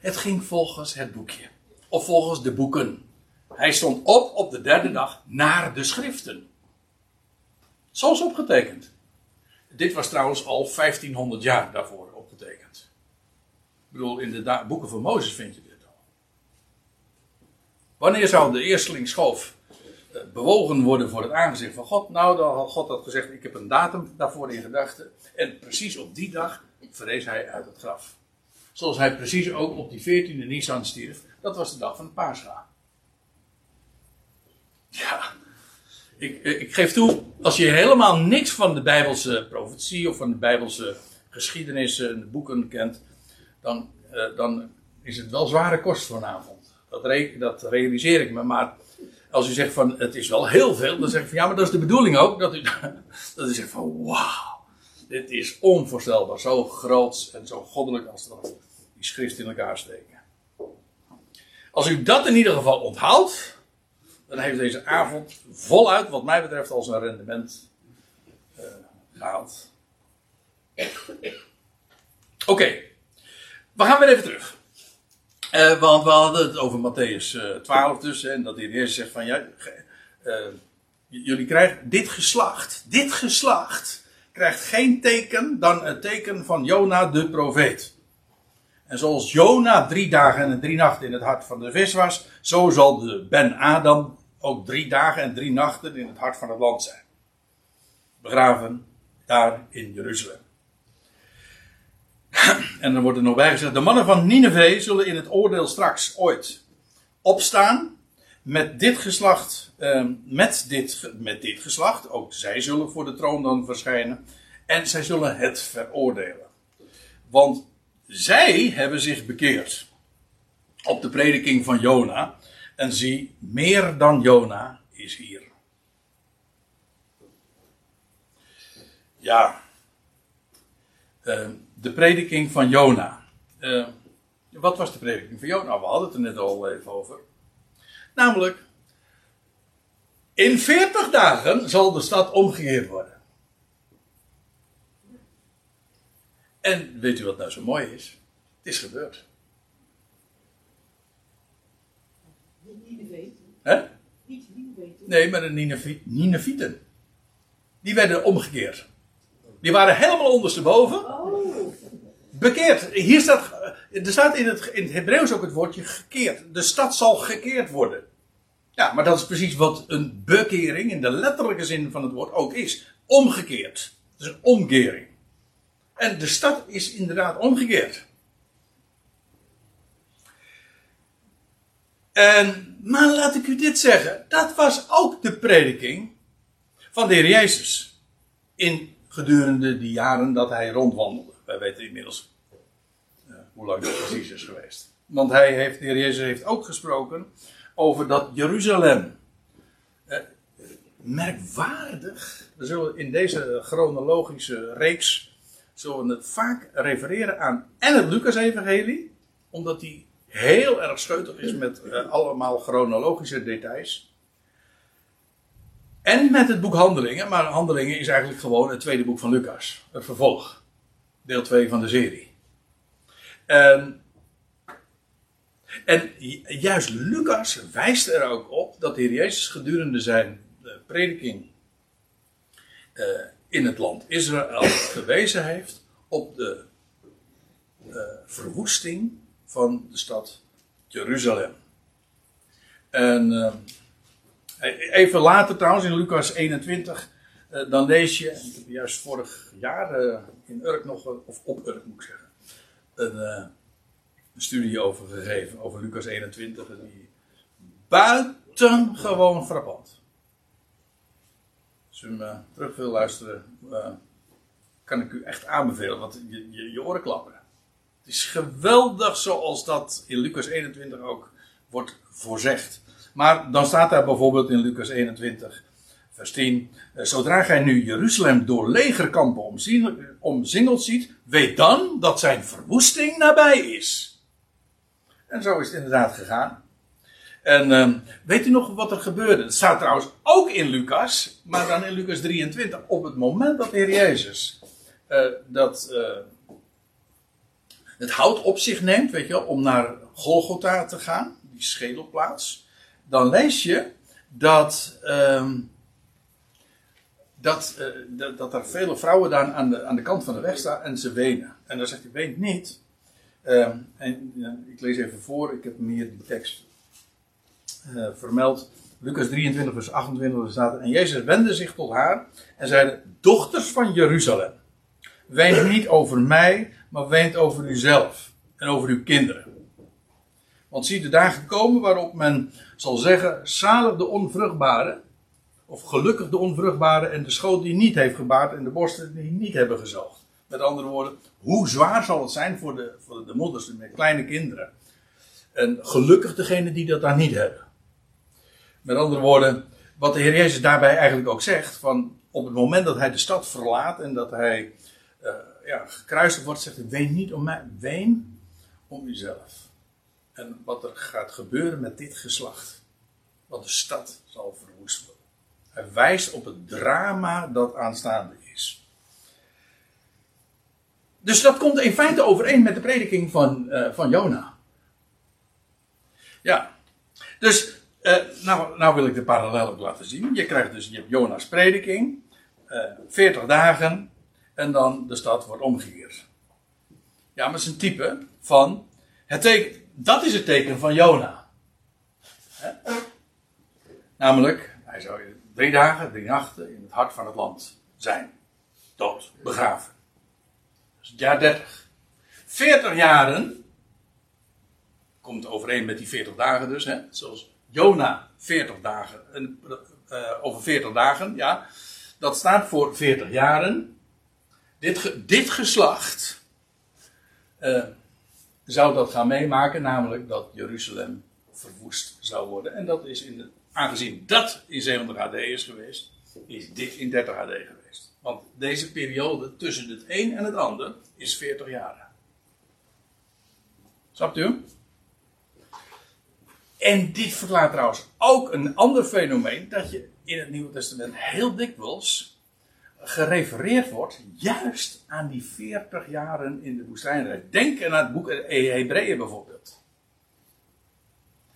S1: het ging volgens het boekje. Of volgens de boeken. Hij stond op op de derde dag naar de schriften. Zoals opgetekend. Dit was trouwens al 1500 jaar daarvoor opgetekend. Ik bedoel, in de boeken van Mozes vind je dit al. Wanneer zou de eersteling schoof eh, bewogen worden voor het aangezicht van God? Nou, dan had God had gezegd: Ik heb een datum daarvoor in gedachten. En precies op die dag verrees hij uit het graf. Zoals hij precies ook op die 14e Nisan stierf. Dat was de dag van de Paascha. Ja, ik, eh, ik geef toe, als je helemaal niks van de Bijbelse profetie of van de Bijbelse geschiedenissen en boeken kent, dan, uh, dan is het wel zware kost vanavond. Dat, re dat realiseer ik me. Maar als u zegt van het is wel heel veel, dan zeg ik van ja, maar dat is de bedoeling ook. Dat u, dat u zegt van wauw, dit is onvoorstelbaar. Zo groot en zo goddelijk als dat die schrift in elkaar steken. Als u dat in ieder geval onthoudt, dan heeft deze avond voluit, wat mij betreft, als een rendement uh, gehaald. Oké, we gaan weer even terug. Uh, want we hadden het over Matthäus uh, eh, 12 dus, en dat de heer zegt van, ja, jullie krijgen dit geslacht, dit geslacht, krijgt geen teken dan het teken van Jona de profeet. En zoals Jona drie dagen en drie nachten in het hart van de vis was, zo zal de Ben Adam ook drie dagen en drie nachten in het hart van het land zijn. Begraven daar in Jeruzalem. En dan wordt er nog bij gezegd: de mannen van Nineveh zullen in het oordeel straks ooit opstaan met dit geslacht, eh, met, dit, met dit geslacht. Ook zij zullen voor de troon dan verschijnen. En zij zullen het veroordelen. Want zij hebben zich bekeerd op de prediking van Jona. En zie, meer dan Jona is hier. Ja, uh, de prediking van Jona. Uh, wat was de prediking van Jona? We hadden het er net al even over. Namelijk, In 40 dagen zal de stad omgekeerd worden. En weet u wat nou zo mooi is? Het is gebeurd. Hè? Nee, maar de Ninevieten. Die werden omgekeerd. Die waren helemaal ondersteboven.
S3: Oh.
S1: Bekeerd. Hier staat, er staat in het, in het Hebreeuws ook het woordje gekeerd. De stad zal gekeerd worden. Ja, maar dat is precies wat een bekering in de letterlijke zin van het woord ook is. Omgekeerd. Het is een omkering. En de stad is inderdaad omgekeerd. En, maar laat ik u dit zeggen. Dat was ook de prediking van de Heer Jezus. In gedurende die jaren dat hij rondwandelde. Wij weten inmiddels uh, hoe lang dat precies is geweest. Want hij heeft, de Heer Jezus heeft ook gesproken over dat Jeruzalem. Uh, merkwaardig. We zullen in deze chronologische reeks zullen we het vaak refereren aan en het Lucas-evangelie, omdat die heel erg scheutig is met uh, allemaal chronologische details. En met het boek Handelingen, maar Handelingen is eigenlijk gewoon het tweede boek van Lucas, het vervolg, deel 2 van de serie. En, en juist Lucas wijst er ook op dat de Heer Jezus gedurende zijn uh, prediking uh, in het land Israël gewezen heeft op de uh, verwoesting van de stad Jeruzalem. En uh, even later trouwens, in Lucas 21, uh, dan lees je, ik heb juist vorig jaar uh, in Urk nog, of op Urk moet ik zeggen, een, een studie over gegeven, over Lucas 21, en die buitengewoon frappant. Als u hem terug wil luisteren, kan ik u echt aanbevelen, want je, je, je oren klapperen. Het is geweldig zoals dat in Lucas 21 ook wordt voorzegd. Maar dan staat daar bijvoorbeeld in Lucas 21, vers 10. Zodra gij nu Jeruzalem door legerkampen omzingeld ziet, weet dan dat zijn verwoesting nabij is. En zo is het inderdaad gegaan. En uh, weet u nog wat er gebeurde? Het staat trouwens ook in Lucas, maar dan in Lucas 23. Op het moment dat de Heer Jezus uh, dat uh, het hout op zich neemt, weet je wel, om naar Golgotha te gaan, die schedelplaats, dan lees je dat, um, dat, uh, dat, dat, er vele vrouwen daar aan de, aan de kant van de weg staan en ze wenen. En dan zegt hij, weent niet. Um, en ik lees even voor, ik heb hier die tekst uh, vermeld. Lucas 23, vers 28 staat. En Jezus wendde zich tot haar en zeide: Dochters van Jeruzalem, weent niet over mij, maar weent over uzelf en over uw kinderen. Want zie de dagen komen waarop men zal zeggen: zalig de onvruchtbare, of gelukkig de onvruchtbare en de schoot die niet heeft gebaard en de borsten die niet hebben gezoogd. Met andere woorden, hoe zwaar zal het zijn voor de, voor de moeders met kleine kinderen? En gelukkig degene die dat daar niet hebben. Met andere woorden, wat de Heer Jezus daarbij eigenlijk ook zegt: van op het moment dat hij de stad verlaat en dat hij uh, ja, gekruisigd wordt, zegt hij: Ween niet om mij, ween om uzelf. En wat er gaat gebeuren met dit geslacht. Want de stad zal. Hij wijst op het drama dat aanstaande is. Dus dat komt in feite overeen met de prediking van, uh, van Jona. Ja. Dus, uh, nou, nou wil ik de parallel ook laten zien. Je krijgt dus, je hebt Jona's prediking. Uh, 40 dagen. En dan de stad wordt omgekeerd. Ja, maar het is een type van. Het teken, dat is het teken van Jona. Namelijk, hij zou drie dagen, drie nachten in het hart van het land zijn. Dood, begraven. Is het jaar 30. 40 jaren. Komt overeen met die 40 dagen dus. Hè? Zoals Jona 40 dagen. Uh, over 40 dagen, ja. Dat staat voor 40 jaren. Dit, dit geslacht uh, zou dat gaan meemaken, namelijk dat Jeruzalem verwoest zou worden. En dat is in de, aangezien dat in 70 AD is geweest, is dit in 30 AD geweest. Want deze periode tussen het een en het ander is 40 jaar. Snapt u? En dit verklaart trouwens ook een ander fenomeen dat je in het Nieuwe Testament heel dikwijls gerefereerd wordt juist aan die 40 jaren in de woestijnreis. Denk aan het boek Hebreeën bijvoorbeeld.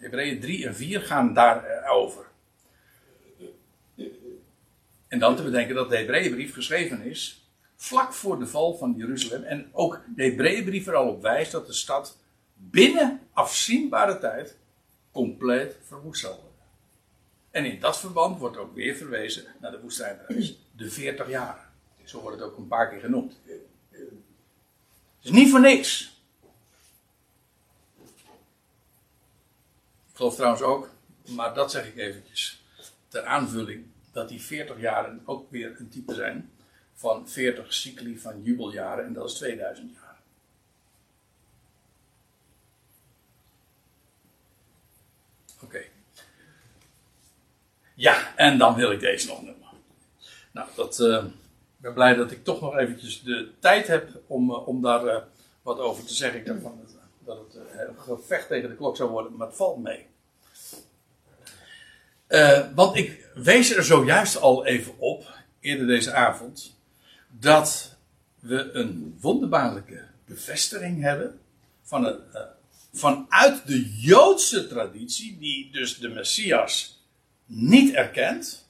S1: Hebreeën 3 en 4 gaan daarover. En dan te bedenken dat de Hebreeënbrief geschreven is vlak voor de val van Jeruzalem. En ook de Hebreeënbrief er al op wijst dat de stad binnen afzienbare tijd compleet verwoest zal worden. En in dat verband wordt ook weer verwezen naar de woestijnreis. De 40 jaar. Zo wordt het ook een paar keer genoemd. Het is niet voor niks. Geloof trouwens ook, maar dat zeg ik eventjes ter aanvulling, dat die 40 jaren ook weer een type zijn van 40 cycli van jubeljaren en dat is 2000 jaar. Oké. Ja, en dan wil ik deze nog noemen. Nou, dat, uh, ik ben blij dat ik toch nog eventjes de tijd heb om, uh, om daar uh, wat over te zeggen. Ik dat het een gevecht tegen de klok zou worden, maar het valt mee. want ik wees er zojuist al even op, eerder deze avond, dat we een wonderbaarlijke bevestiging hebben van een, vanuit de Joodse traditie, die dus de Messias niet erkent,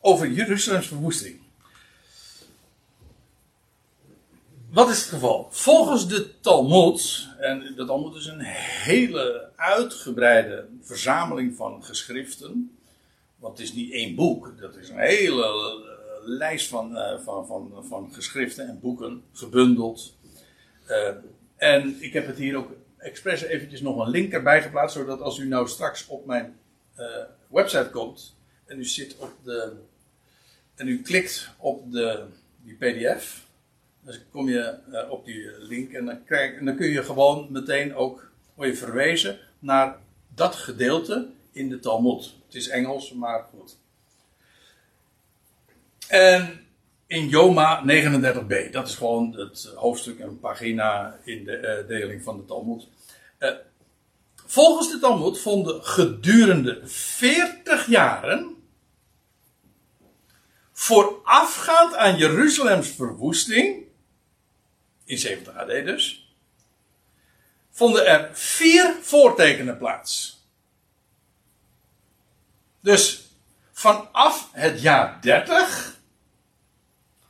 S1: over Jeruzalems verwoesting. Wat is het geval? Volgens de Talmud, en de Talmud is een hele uitgebreide verzameling van geschriften, want het is niet één boek, dat is een hele lijst van, uh, van, van, van geschriften en boeken, gebundeld. Uh, en ik heb het hier ook expres eventjes nog een link erbij geplaatst, zodat als u nou straks op mijn website komt en u zit op de en u klikt op de, die PDF, dan kom je uh, op die link en dan, krijg, dan kun je gewoon meteen ook word je verwezen naar dat gedeelte in de Talmud. Het is Engels, maar goed. En in Joma 39b. Dat is gewoon het hoofdstuk en pagina in de uh, deling van de Talmud. Uh, volgens de Talmud vonden gedurende 40 jaren. voorafgaand aan Jeruzalems verwoesting. In 70 AD dus. vonden er vier voortekenen plaats. Dus vanaf het jaar 30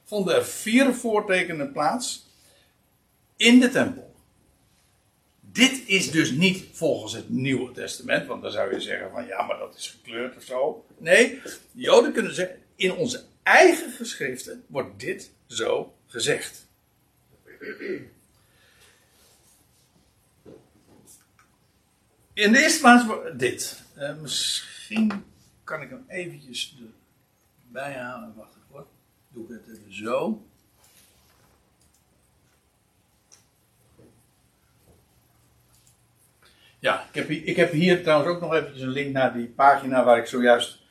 S1: vonden er vier voortekenen plaats in de tempel. Dit is dus niet volgens het Nieuwe Testament, want dan zou je zeggen van ja, maar dat is gekleurd of zo. Nee, de Joden kunnen zeggen, in onze eigen geschriften wordt dit zo gezegd. In de eerste plaats dit. Uh, misschien kan ik hem eventjes erbij halen. Wacht doe ik het even zo. Ja, ik heb, hier, ik heb hier trouwens ook nog eventjes een link naar die pagina waar ik zojuist,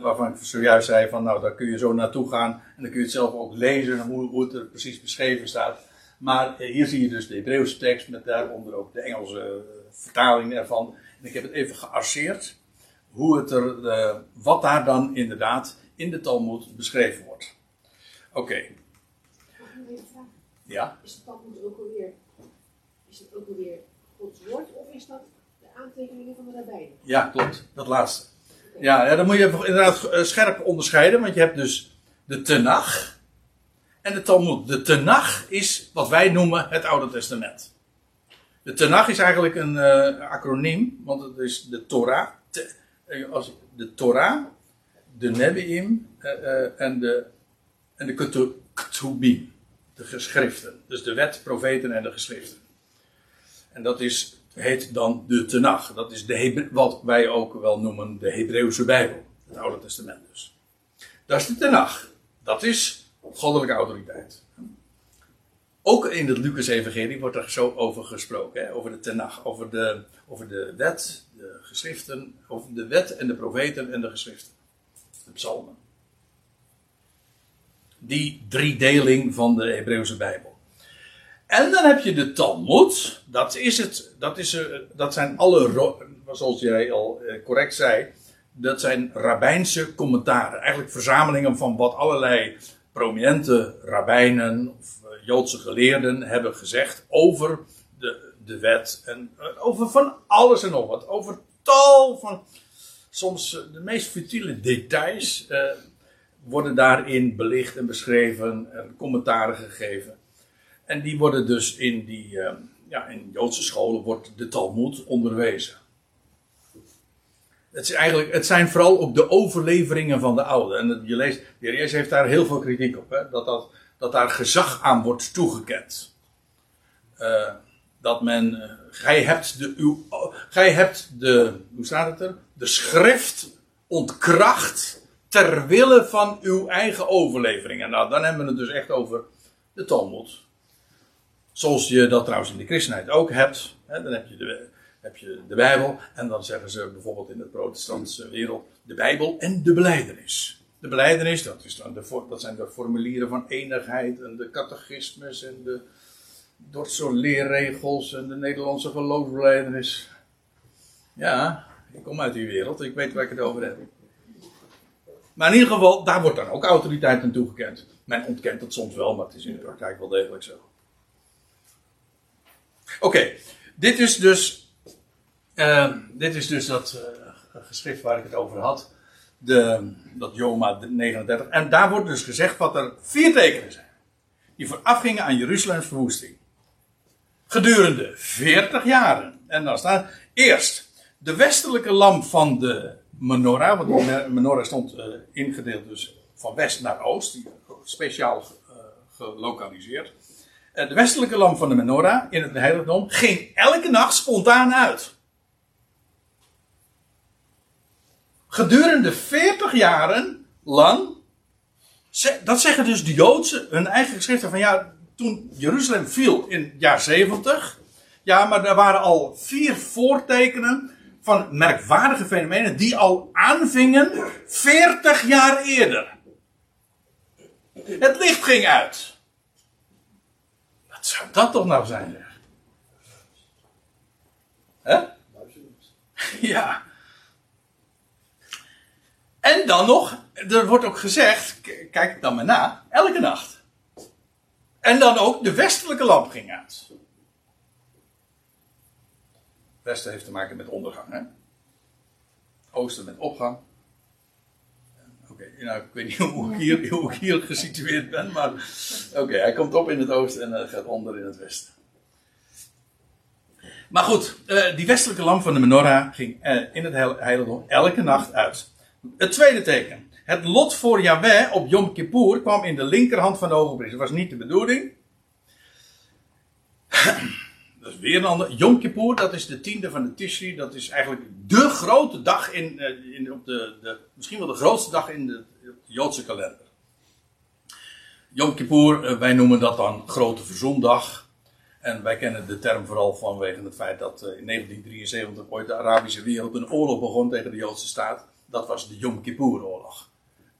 S1: waarvan ik zojuist zei van nou daar kun je zo naartoe gaan en dan kun je het zelf ook lezen hoe, hoe het er precies beschreven staat. Maar uh, hier zie je dus de Hebreeuwse tekst met daaronder ook de Engelse uh, vertaling ervan. En ik heb het even gearseerd hoe het er, wat daar dan inderdaad in de Talmud beschreven wordt. Oké. Okay. Ja?
S3: Is het Talmud ook alweer, is het ook alweer Gods woord of is dat de aantekeningen van de rabbijnen?
S1: Ja, klopt. Dat laatste. Ja, ja, dan moet je inderdaad eh, scherp onderscheiden, want je hebt dus de Tenach en de Talmud. De Tenach is wat wij noemen het Oude Testament. De Tenach is eigenlijk een uh, acroniem, want het is de Torah. Te, uh, als de Torah, de Nebi'im en de en de Ketubim, de geschriften. Dus de wet, profeten en de geschriften. En dat is, heet dan de Tenach. Dat is de wat wij ook wel noemen de Hebreeuwse Bijbel. Het Oude Testament dus. Dat is de Tenach. Dat is goddelijke autoriteit. Ook in het Lucas-evangelie wordt er zo over gesproken. Hè? Over de Tenach. Over de, over de wet, de geschriften. Over de wet en de profeten en de geschriften. De psalmen die driedeling van de Hebreeuwse Bijbel. En dan heb je de Talmud. Dat, is het, dat, is, eh, dat zijn alle, ro- zoals jij al eh, correct zei, dat zijn rabbijnse commentaren. Eigenlijk verzamelingen van wat allerlei prominente rabbijnen of eh, Joodse geleerden hebben gezegd over de, de wet. En eh, over van alles en nog wat. Over tal van, soms eh, de meest futiele details eh, worden daarin belicht en beschreven en commentaren gegeven. En die worden dus in die, eh, ja, in Joodse scholen wordt de Talmud onderwezen. Het, is eigenlijk, het zijn vooral ook de overleveringen van de oude. En je leest, de heer heeft daar heel veel kritiek op. Hè? Dat, dat, dat daar gezag aan wordt toegekend. Eh, dat men, eh, gij hebt de, uw, gij hebt de, hoe staat het er? De schrift ontkracht ter wille van uw eigen overleveringen. Nou, dan hebben we het dus echt over de Talmud. Zoals je dat trouwens in de christenheid ook hebt. Hè, dan heb je, de, heb je de Bijbel. En dan zeggen ze bijvoorbeeld in de protestantse wereld de Bijbel en de beleidenis. De beleidenis, dat, is dan de, dat zijn de formulieren van enigheid en de catechismes en de Dordtse leerregels en de Nederlandse geloofsbeleidenis. Ja, ik kom uit die wereld, ik weet waar ik het over heb. Maar in ieder geval, daar wordt dan ook autoriteit aan toegekend. Men ontkent het soms wel, maar het is in de praktijk wel degelijk zo. Oké, dit is dus. eh, dit is dus dat eh, geschrift waar ik het over had. De, dat Joma 39. En daar wordt dus gezegd wat er vier tekenen zijn. Die voorafgingen aan Jeruzalems verwoesting. Gedurende 40 jaren. En dan staat eerst de westelijke lamp van de menorah. Want me- menorah stond eh, ingedeeld dus van west naar oost. Die, speciaal eh, gelokaliseerd. Eh, De westelijke lamp van de menorah in het heiligdom ging elke nacht spontaan uit. Gedurende 40 jaren lang. Dat zeggen dus de Joodse, hun eigen geschriften van ja, toen Jeruzalem viel in het jaar 70. Ja, maar er waren al vier voortekenen van merkwaardige fenomenen die al aanvingen 40 jaar eerder. Het licht ging uit. Zou dat toch nou zijn? Hè? Ja. En dan nog, er wordt ook gezegd, kijk dan maar na, elke nacht. En dan ook de westelijke lamp ging uit. Westen heeft te maken met ondergang, hè? Oosten met opgang. Oké, nou, ik weet niet hoe ik hier, hoe ik hier gesitueerd ben, maar oké, hij komt op in het oosten en hij gaat onder in het westen. Maar goed, eh, die westelijke lamp van de menorah ging eh, in het heil- heiligdom elke nacht uit. Het tweede teken. Het lot voor Yahweh op Yom Kippur kwam in de linkerhand van de hoge priester. Dat was niet de bedoeling. Dat is weer een ander. Yom Kippur, dat is de tiende van de Tishri. Dat is eigenlijk de grote dag in, eh, in op de, de, misschien wel de grootste dag in de, Joodse kalender. Yom Kippur, eh, wij noemen dat dan Grote Verzoendag. En wij kennen de term vooral vanwege het feit dat eh, in 1973 ooit de Arabische wereld een oorlog begon tegen de Joodse staat. Dat was de Yom Kippur-oorlog.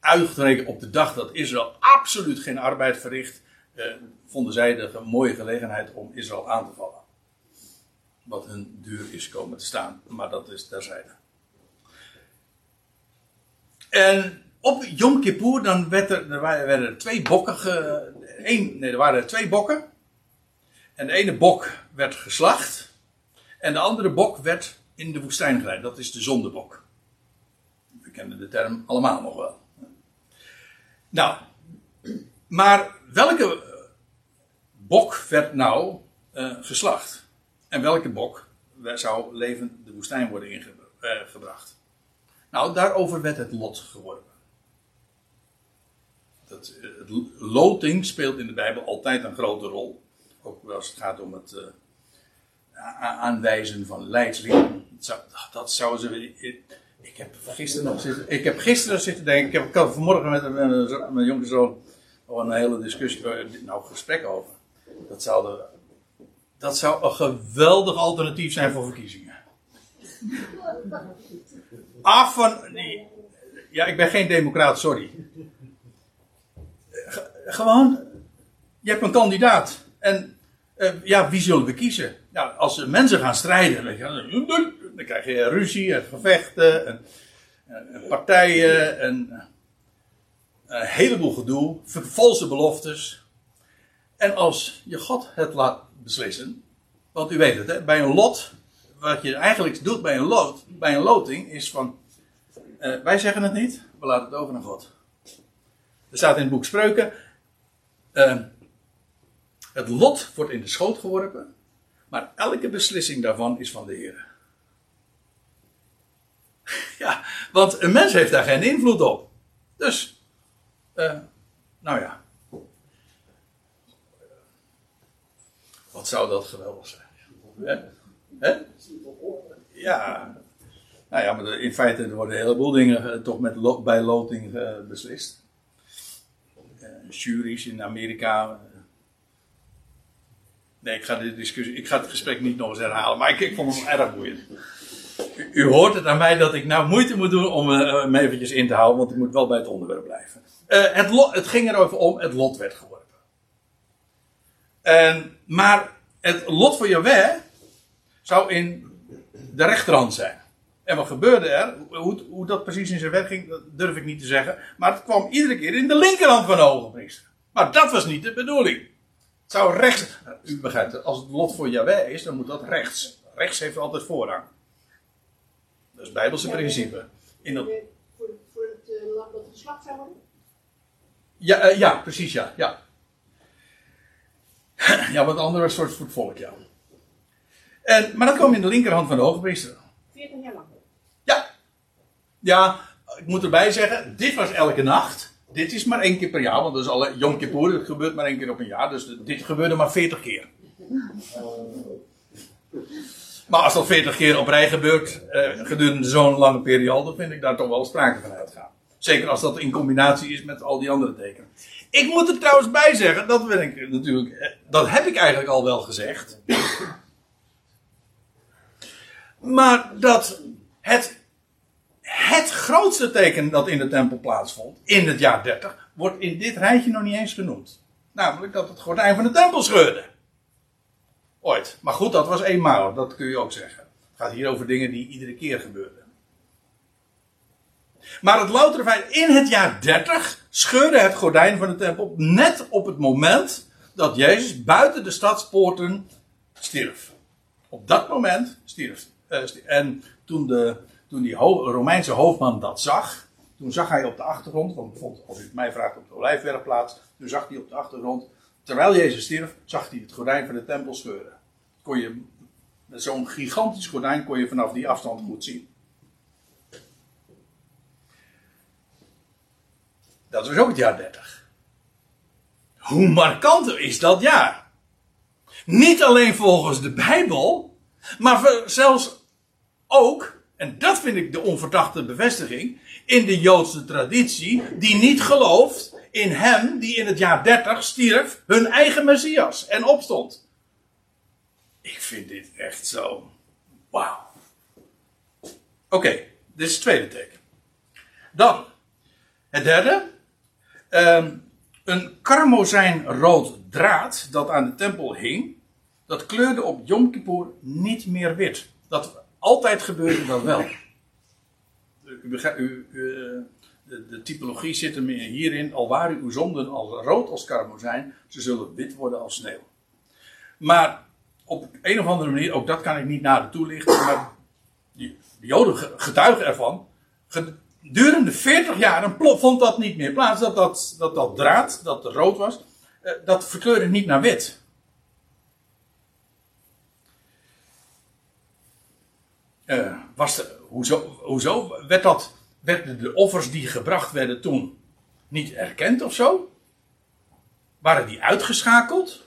S1: Uitgerekend op de dag dat Israël absoluut geen arbeid verricht, vonden zij de mooie gelegenheid om Israël aan te vallen. Wat hun duur is komen te staan, maar dat is terzijde. En op Yom Kippur dan werd er, er werden er twee bokken, ge, één, nee, er waren twee bokken. En de ene bok werd geslacht. En de andere bok werd in de woestijn geleid. Dat is de zondebok. We kennen de term allemaal nog wel. Nou, maar welke bok werd nou eh, geslacht? En welke bok zou levend de woestijn worden ingebracht? Nou, daarover werd het lot geworpen. Dat, eh, het loting speelt in de Bijbel altijd een grote rol. Ook als het gaat om het eh, aanwijzen van leidslieden. Dat dat ze. Ik, ik heb gisteren nog zitten. Ik heb gisteren zitten denken. Ik heb vanmorgen met, met mijn jonge zoon een hele discussie, eh, nou gesprek over. Dat zou, de, dat zou een geweldig alternatief zijn voor verkiezingen. Af van. die- Ja, ik ben geen democraat, sorry. Ge- gewoon, je hebt een kandidaat. En Eh, ja, wie zullen we kiezen? Ja, als mensen gaan strijden, dan krijg je ruzie, en gevechten, en, en partijen, en een heleboel gedoe, valse beloftes. En als je God het laat beslissen, want u weet het, hè, bij een lot, wat je eigenlijk doet bij een lot, bij een loting, is van, eh, wij zeggen het niet, we laten het over aan God. Er staat in het boek Spreuken, eh, het lot wordt in de schoot geworpen, maar elke beslissing daarvan is van de Heer. ja, want een mens heeft daar geen invloed op. Dus, eh, nou ja. Zou dat geweldig zijn. Hè? Hè? Ja. Nou ja, maar in feite worden een heleboel dingen eh, toch met lo bij loting uh, beslist. Uh, juries in Amerika. Nee, ik ga, de discussie, ik ga het gesprek niet nog eens herhalen, maar ik, ik vond het erg boeiend. U, hoort het aan mij dat ik nou moeite moet doen om me eventjes in te houden, want ik moet wel bij het onderwerp blijven. het, het ging erover om, het lot werd geworpen. En, maar het lot van Jaweh zou in de rechterhand zijn. En wat gebeurde er? Hoe, hoe, dat precies in zijn werk ging, dat durf ik niet te zeggen. Maar het kwam iedere keer in de linkerhand van de. Maar dat was niet de bedoeling. Het zou rechts. U begrijpt, als het lot voor Jaweh is, dan moet dat rechts. Rechts heeft altijd voorrang. Dat is het Bijbelse principe. In dat...
S3: Voor, voor het uh, dat geslacht zou worden?
S1: Ja, uh, ja, precies, ja. ja. Ja, wat andere soort voor het volk, ja. En, maar dat kwam in de linkerhand van de hoogpriester.
S3: 40 jaar lang.
S1: Ja. Ja, ik moet erbij zeggen, dit was elke nacht. Dit is maar één keer per jaar, want dat is alle Yom Kippur, het gebeurt maar één keer op een jaar. Dus dit gebeurde maar 40 keer. Maar als dat 40 keer op rij gebeurt, eh, gedurende zo'n lange periode, vind ik daar toch wel sprake van uitgaan. Zeker als dat in combinatie is met al die andere tekenen. Ik moet er trouwens bij zeggen, dat ben ik natuurlijk, eh, dat heb ik eigenlijk al wel gezegd. Maar dat het, het grootste teken dat in de tempel plaatsvond, in het jaar 30, wordt in dit rijtje nog niet eens genoemd. Namelijk dat het gordijn van de tempel scheurde. Ooit. Maar goed, dat was eenmaal, dat kun je ook zeggen. Het gaat hier over dingen die iedere keer gebeurden. Maar het loutere feit, in het jaar 30 scheurde het gordijn van de tempel net op het moment dat Jezus buiten de stadspoorten stierf. Op dat moment stierf. Uh, en toen, de, toen die Romeinse hoofdman dat zag, toen zag hij op de achtergrond, want bijvoorbeeld als u het mij vraagt op de olijfwerkplaats, toen zag hij op de achtergrond, terwijl Jezus stierf, zag hij het gordijn van de tempel scheuren. Kon je, met zo'n gigantisch gordijn kon je vanaf die afstand goed zien. Dat was ook het jaar 30. Hoe markant is dat jaar? Niet alleen volgens de Bijbel, maar zelfs ook, en dat vind ik de onverdachte bevestiging, in de Joodse traditie, die niet gelooft in hem die in het jaar 30 stierf, hun eigen Messias en opstond. Ik vind dit echt zo. Wauw. Oké, dit is het tweede teken. Dan, het derde. Um, een karmozijnrood draad dat aan de tempel hing, dat kleurde op Yom Kippur niet meer wit. Dat altijd gebeurde dat wel. U, u, de, de, typologie zit er hierin, al waren uw zonden als rood als karmozijn, ze zullen wit worden als sneeuw. Maar op een of andere manier, ook dat kan ik niet nader toelichten, maar de Joden getuigen ervan, Durende 40 jaar vond dat niet meer plaats. Dat dat, dat, dat draad, dat rood was, eh, dat verkleurde niet naar wit. Uh, was de, hoezo, hoezo werd dat, werden de offers die gebracht werden toen niet erkend of zo? Waren die uitgeschakeld?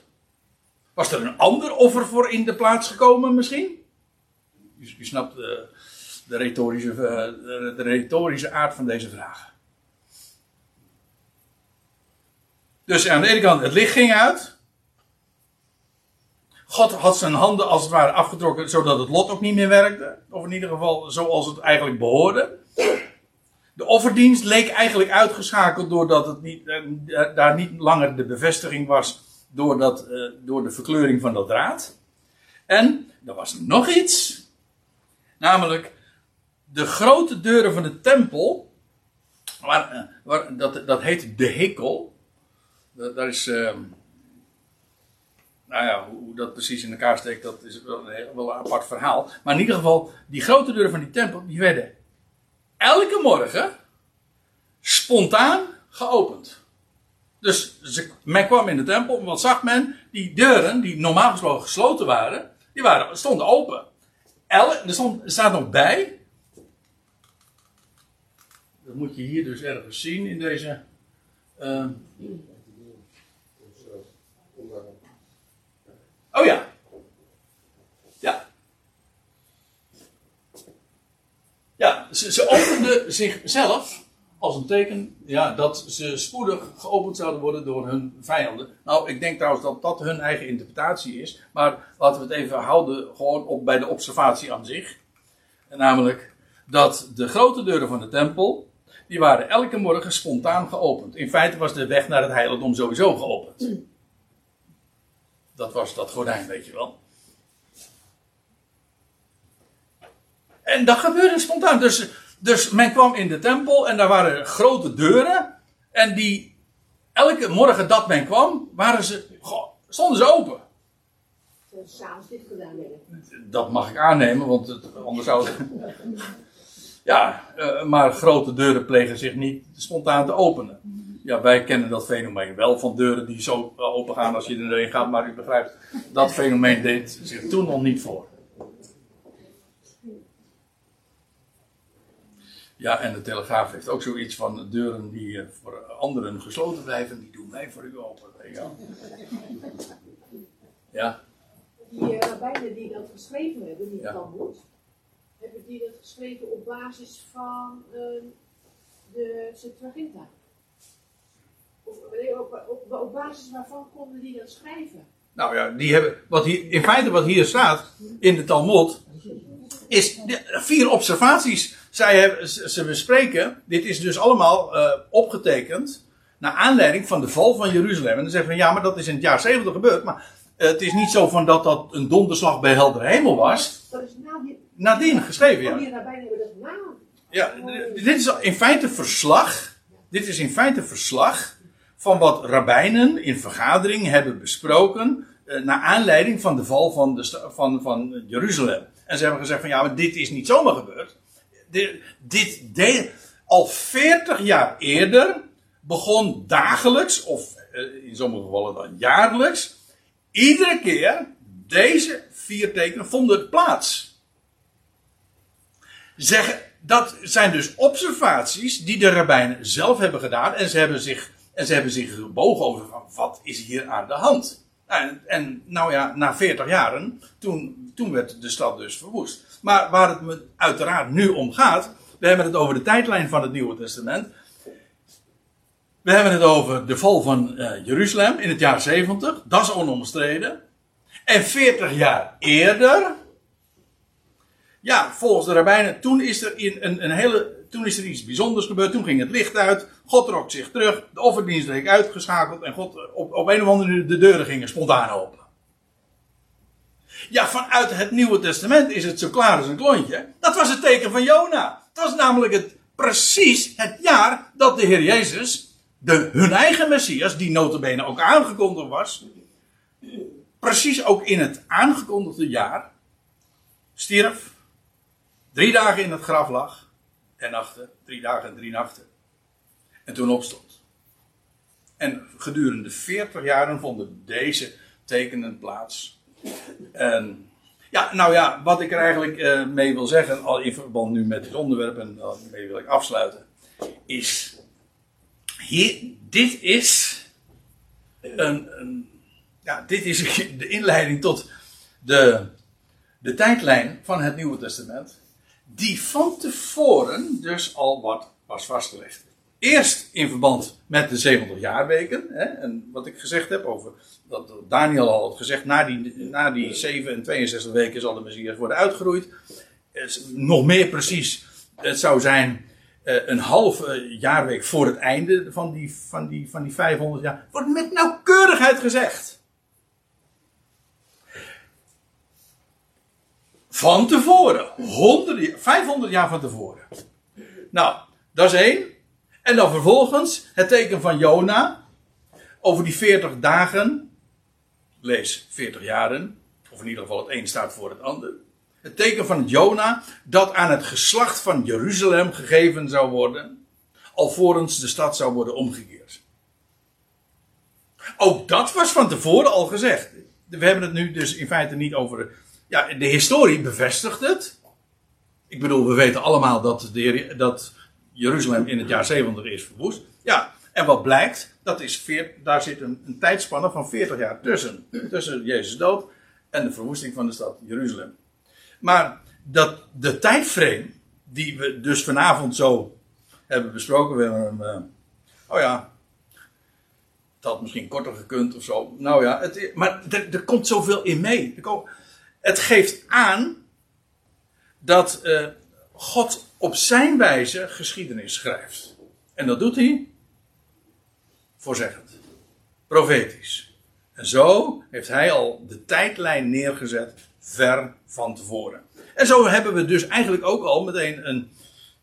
S1: Was er een ander offer voor in de plaats gekomen misschien? U, u snapt, uh, de retorische, eh, de retorische aard van deze vraag. Dus aan de ene kant, het licht ging uit. God had zijn handen als het ware afgetrokken, zodat het lot ook niet meer werkte. Of in ieder geval zoals het eigenlijk behoorde. De offerdienst leek eigenlijk uitgeschakeld doordat het niet, eh, daar niet langer de bevestiging was door, dat, eh, door de verkleuring van dat draad. En er was nog iets. Namelijk de grote deuren van de tempel. Eh, dat, dat heet de hikkel. Dat, is. ehm, nou ja, hoe, dat precies in elkaar steekt, dat is wel een, wel apart verhaal. Maar in ieder geval, die grote deuren van die tempel, die werden elke morgen spontaan geopend. Dus ze, men kwam in de tempel, wat zag men? Die deuren, die normaal gesproken gesloten waren, die waren, stonden open. Er, stond, er staat nog bij. Moet je hier dus ergens zien in deze. eh,
S2: Dus, eh, onder-
S1: oh ja. Ja. Ja, ze, ze openden zichzelf als een teken ja, dat ze spoedig geopend zouden worden door hun vijanden. Nou, ik denk trouwens dat dat hun eigen interpretatie is. Maar laten we het even houden gewoon op bij de observatie aan zich. En namelijk dat de grote deuren van de tempel, die waren elke morgen spontaan geopend. In feite was de weg naar het heiligdom sowieso geopend. Dat was dat gordijn, weet je wel. En dat gebeurde spontaan. Dus, dus men kwam in de tempel en daar waren grote deuren. En die, elke morgen dat men kwam, waren ze, goh, stonden ze open.
S3: Gedaan werden.
S1: Dat mag ik aannemen, want het, anders zou het. Ja, eh, maar grote deuren plegen zich niet spontaan te openen. Ja, wij kennen dat fenomeen wel van deuren die zo open gaan als je erin gaat, maar u begrijpt, dat fenomeen deed zich toen nog niet voor. Ja, en de Telegraaf heeft ook zoiets van deuren die eh, voor anderen gesloten blijven, die doen wij voor u open. wel. Ja,
S3: Die eh, rabbijnen die dat geschreven hebben, die
S1: Ja.
S3: Talmud, hebben die dat geschreven op basis van eh, de Septuaginta? Of, nee, op, op, op basis waarvan konden die dat schrijven?
S1: Nou ja, die hebben, wat hier, in feite wat hier staat in de Talmud, is de- vier observaties. Zij hebben, ze bespreken, dit is dus allemaal eh, opgetekend naar aanleiding van de val van Jeruzalem. En dan zeggen we, ja, maar dat is in het jaar 70 gebeurd. Maar eh, het is niet zo van dat dat een donderslag bij heldere hemel was.
S3: Dat is
S1: Nadien geschreven, ja.
S3: oh.
S1: Ja, d- dit is in feite verslag. Dit is in feite verslag van wat rabbijnen in vergadering hebben besproken. eh, naar aanleiding van de val van, de, van, van Jeruzalem. En ze hebben gezegd: van ja, maar dit is niet zomaar gebeurd. Dit, dit deed al 40 jaar eerder. begon dagelijks, of eh, in sommige gevallen dan jaarlijks. iedere keer deze vier tekenen vonden plaats dat zijn dus observaties die de rabbijnen zelf hebben gedaan. En ze hebben zich, en ze hebben zich gebogen over van, wat is hier aan de hand? En, en nou ja, na 40 jaren, toen, toen werd de stad dus verwoest. Maar waar het me uiteraard nu om gaat, we hebben het over de tijdlijn van het Nieuwe Testament. We hebben het over de val van eh, Jeruzalem in het jaar 70, dat is onomstreden. En 40 jaar eerder, ja, volgens de rabbijnen, toen is er in een, een hele, toen is er iets bijzonders gebeurd. Toen ging het licht uit. God trok zich terug. De offerdienst werd uitgeschakeld. En God, op, op een of andere manier, de deuren gingen spontaan open. Ja, vanuit het Nieuwe Testament is het zo klaar als een klontje. Dat was het teken van Jona. Dat was namelijk het, precies het jaar dat de Heer Jezus, de, hun eigen Messias, die notabene ook aangekondigd was, precies ook in het aangekondigde jaar, stierf, drie dagen in het graf lag en nachten, drie dagen en drie nachten. En toen opstond. En gedurende 40 jaren vonden deze tekenen plaats. En ja, nou ja, wat ik er eigenlijk eh, mee wil zeggen, al in verband nu met dit onderwerp en daarmee wil ik afsluiten, is hier, dit is een, een ja, dit is de inleiding tot de, de tijdlijn van het Nieuwe Testament, die van tevoren dus al wat was vastgelegd. Eerst in verband met de 70 jaarweken, hè, en wat ik gezegd heb over, dat Daniel al had gezegd, na die, na die 7 en 62 weken zal de Messias worden uitgeroeid. Is Nog meer precies, het zou zijn eh, een halve jaarweek voor het einde van die, van, die, van die 500 jaar. Wordt met nauwkeurigheid gezegd. Van tevoren. 100, 500 jaar van tevoren. Nou, dat is één. En dan vervolgens het teken van Jona. Over die 40 dagen. Lees 40 jaren. Of in ieder geval het een staat voor het ander. Het teken van Jona dat aan het geslacht van Jeruzalem gegeven zou worden. Alvorens de stad zou worden omgekeerd. Ook dat was van tevoren al gezegd. We hebben het nu dus in feite niet over. Ja, de historie bevestigt het. Ik bedoel, we weten allemaal dat, de, dat Jeruzalem in het jaar 70 is verwoest. Ja, en wat blijkt, dat is daar zit een, een tijdspanne van 40 jaar tussen. Tussen Jezus dood en de verwoesting van de stad Jeruzalem. Maar dat, de tijdframe, die we dus vanavond zo hebben besproken, uh, oh ja, het had misschien korter gekund of zo. Nou ja, het, maar er, er, komt zoveel in mee. Het geeft aan dat uh, God op zijn wijze geschiedenis schrijft. En dat doet hij voorzeggend, profetisch. En zo heeft hij al de tijdlijn neergezet ver van tevoren. En zo hebben we dus eigenlijk ook al meteen een,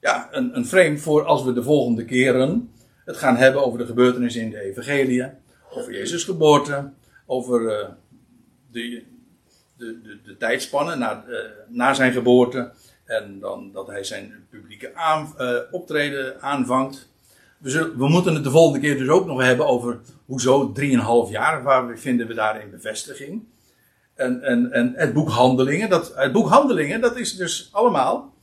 S1: ja, een, een frame voor als we de volgende keren het gaan hebben over de gebeurtenissen in de Evangelie, over Jezus' geboorte, over uh, de, de, de, de na, uh, na zijn geboorte en dan dat hij zijn publieke uh, optreden aanvangt. We, zullen, we, moeten het de volgende keer dus ook nog hebben over hoezo 3,5 jaar, waar vinden we daarin bevestiging. En, en, en het boek Handelingen, dat, het boek Handelingen, dat is dus allemaal,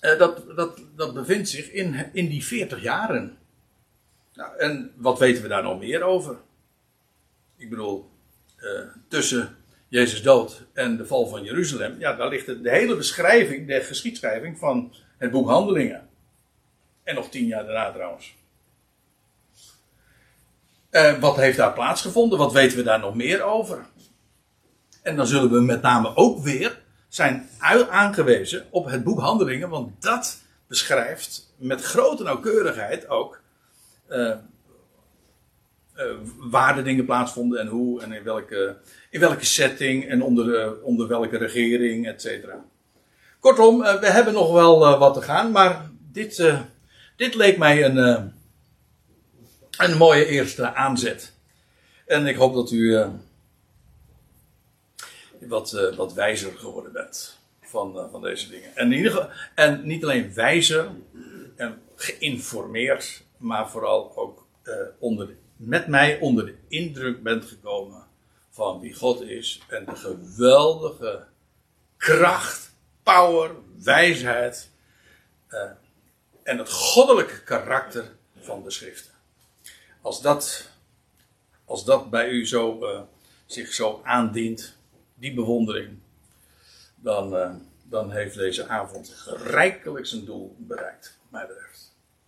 S1: uh, dat, dat, dat bevindt zich in, in die 40 jaren. Nou, en wat weten we daar nog meer over? Ik bedoel, tussen Jezus dood en de val van Jeruzalem, ja, daar ligt de, hele beschrijving, de geschiedschrijving van het boek Handelingen. En nog tien jaar daarna trouwens. Uh, wat heeft daar plaatsgevonden? Wat weten we daar nog meer over? En dan zullen we met name ook weer zijn aangewezen op het boek Handelingen, want dat beschrijft met grote nauwkeurigheid ook uh, waar de dingen plaatsvonden en hoe en in welke, in welke setting en onder, uh, onder welke regering, et cetera. Kortom, uh, we hebben nog wel wat te gaan, maar dit, dit leek mij een, een mooie eerste aanzet. En ik hoop dat u wat, wat wijzer geworden bent van, van deze dingen. En, in ieder geval, en niet alleen wijzer en geïnformeerd, maar vooral ook onder met mij onder de indruk bent gekomen van wie God is en de geweldige kracht, power, wijsheid uh, en het goddelijke karakter van de schriften. Als dat, als dat bij u zo, uh, zich zo aandient, die bewondering, dan, uh, dan heeft deze avond rijkelijk zijn doel bereikt, mij.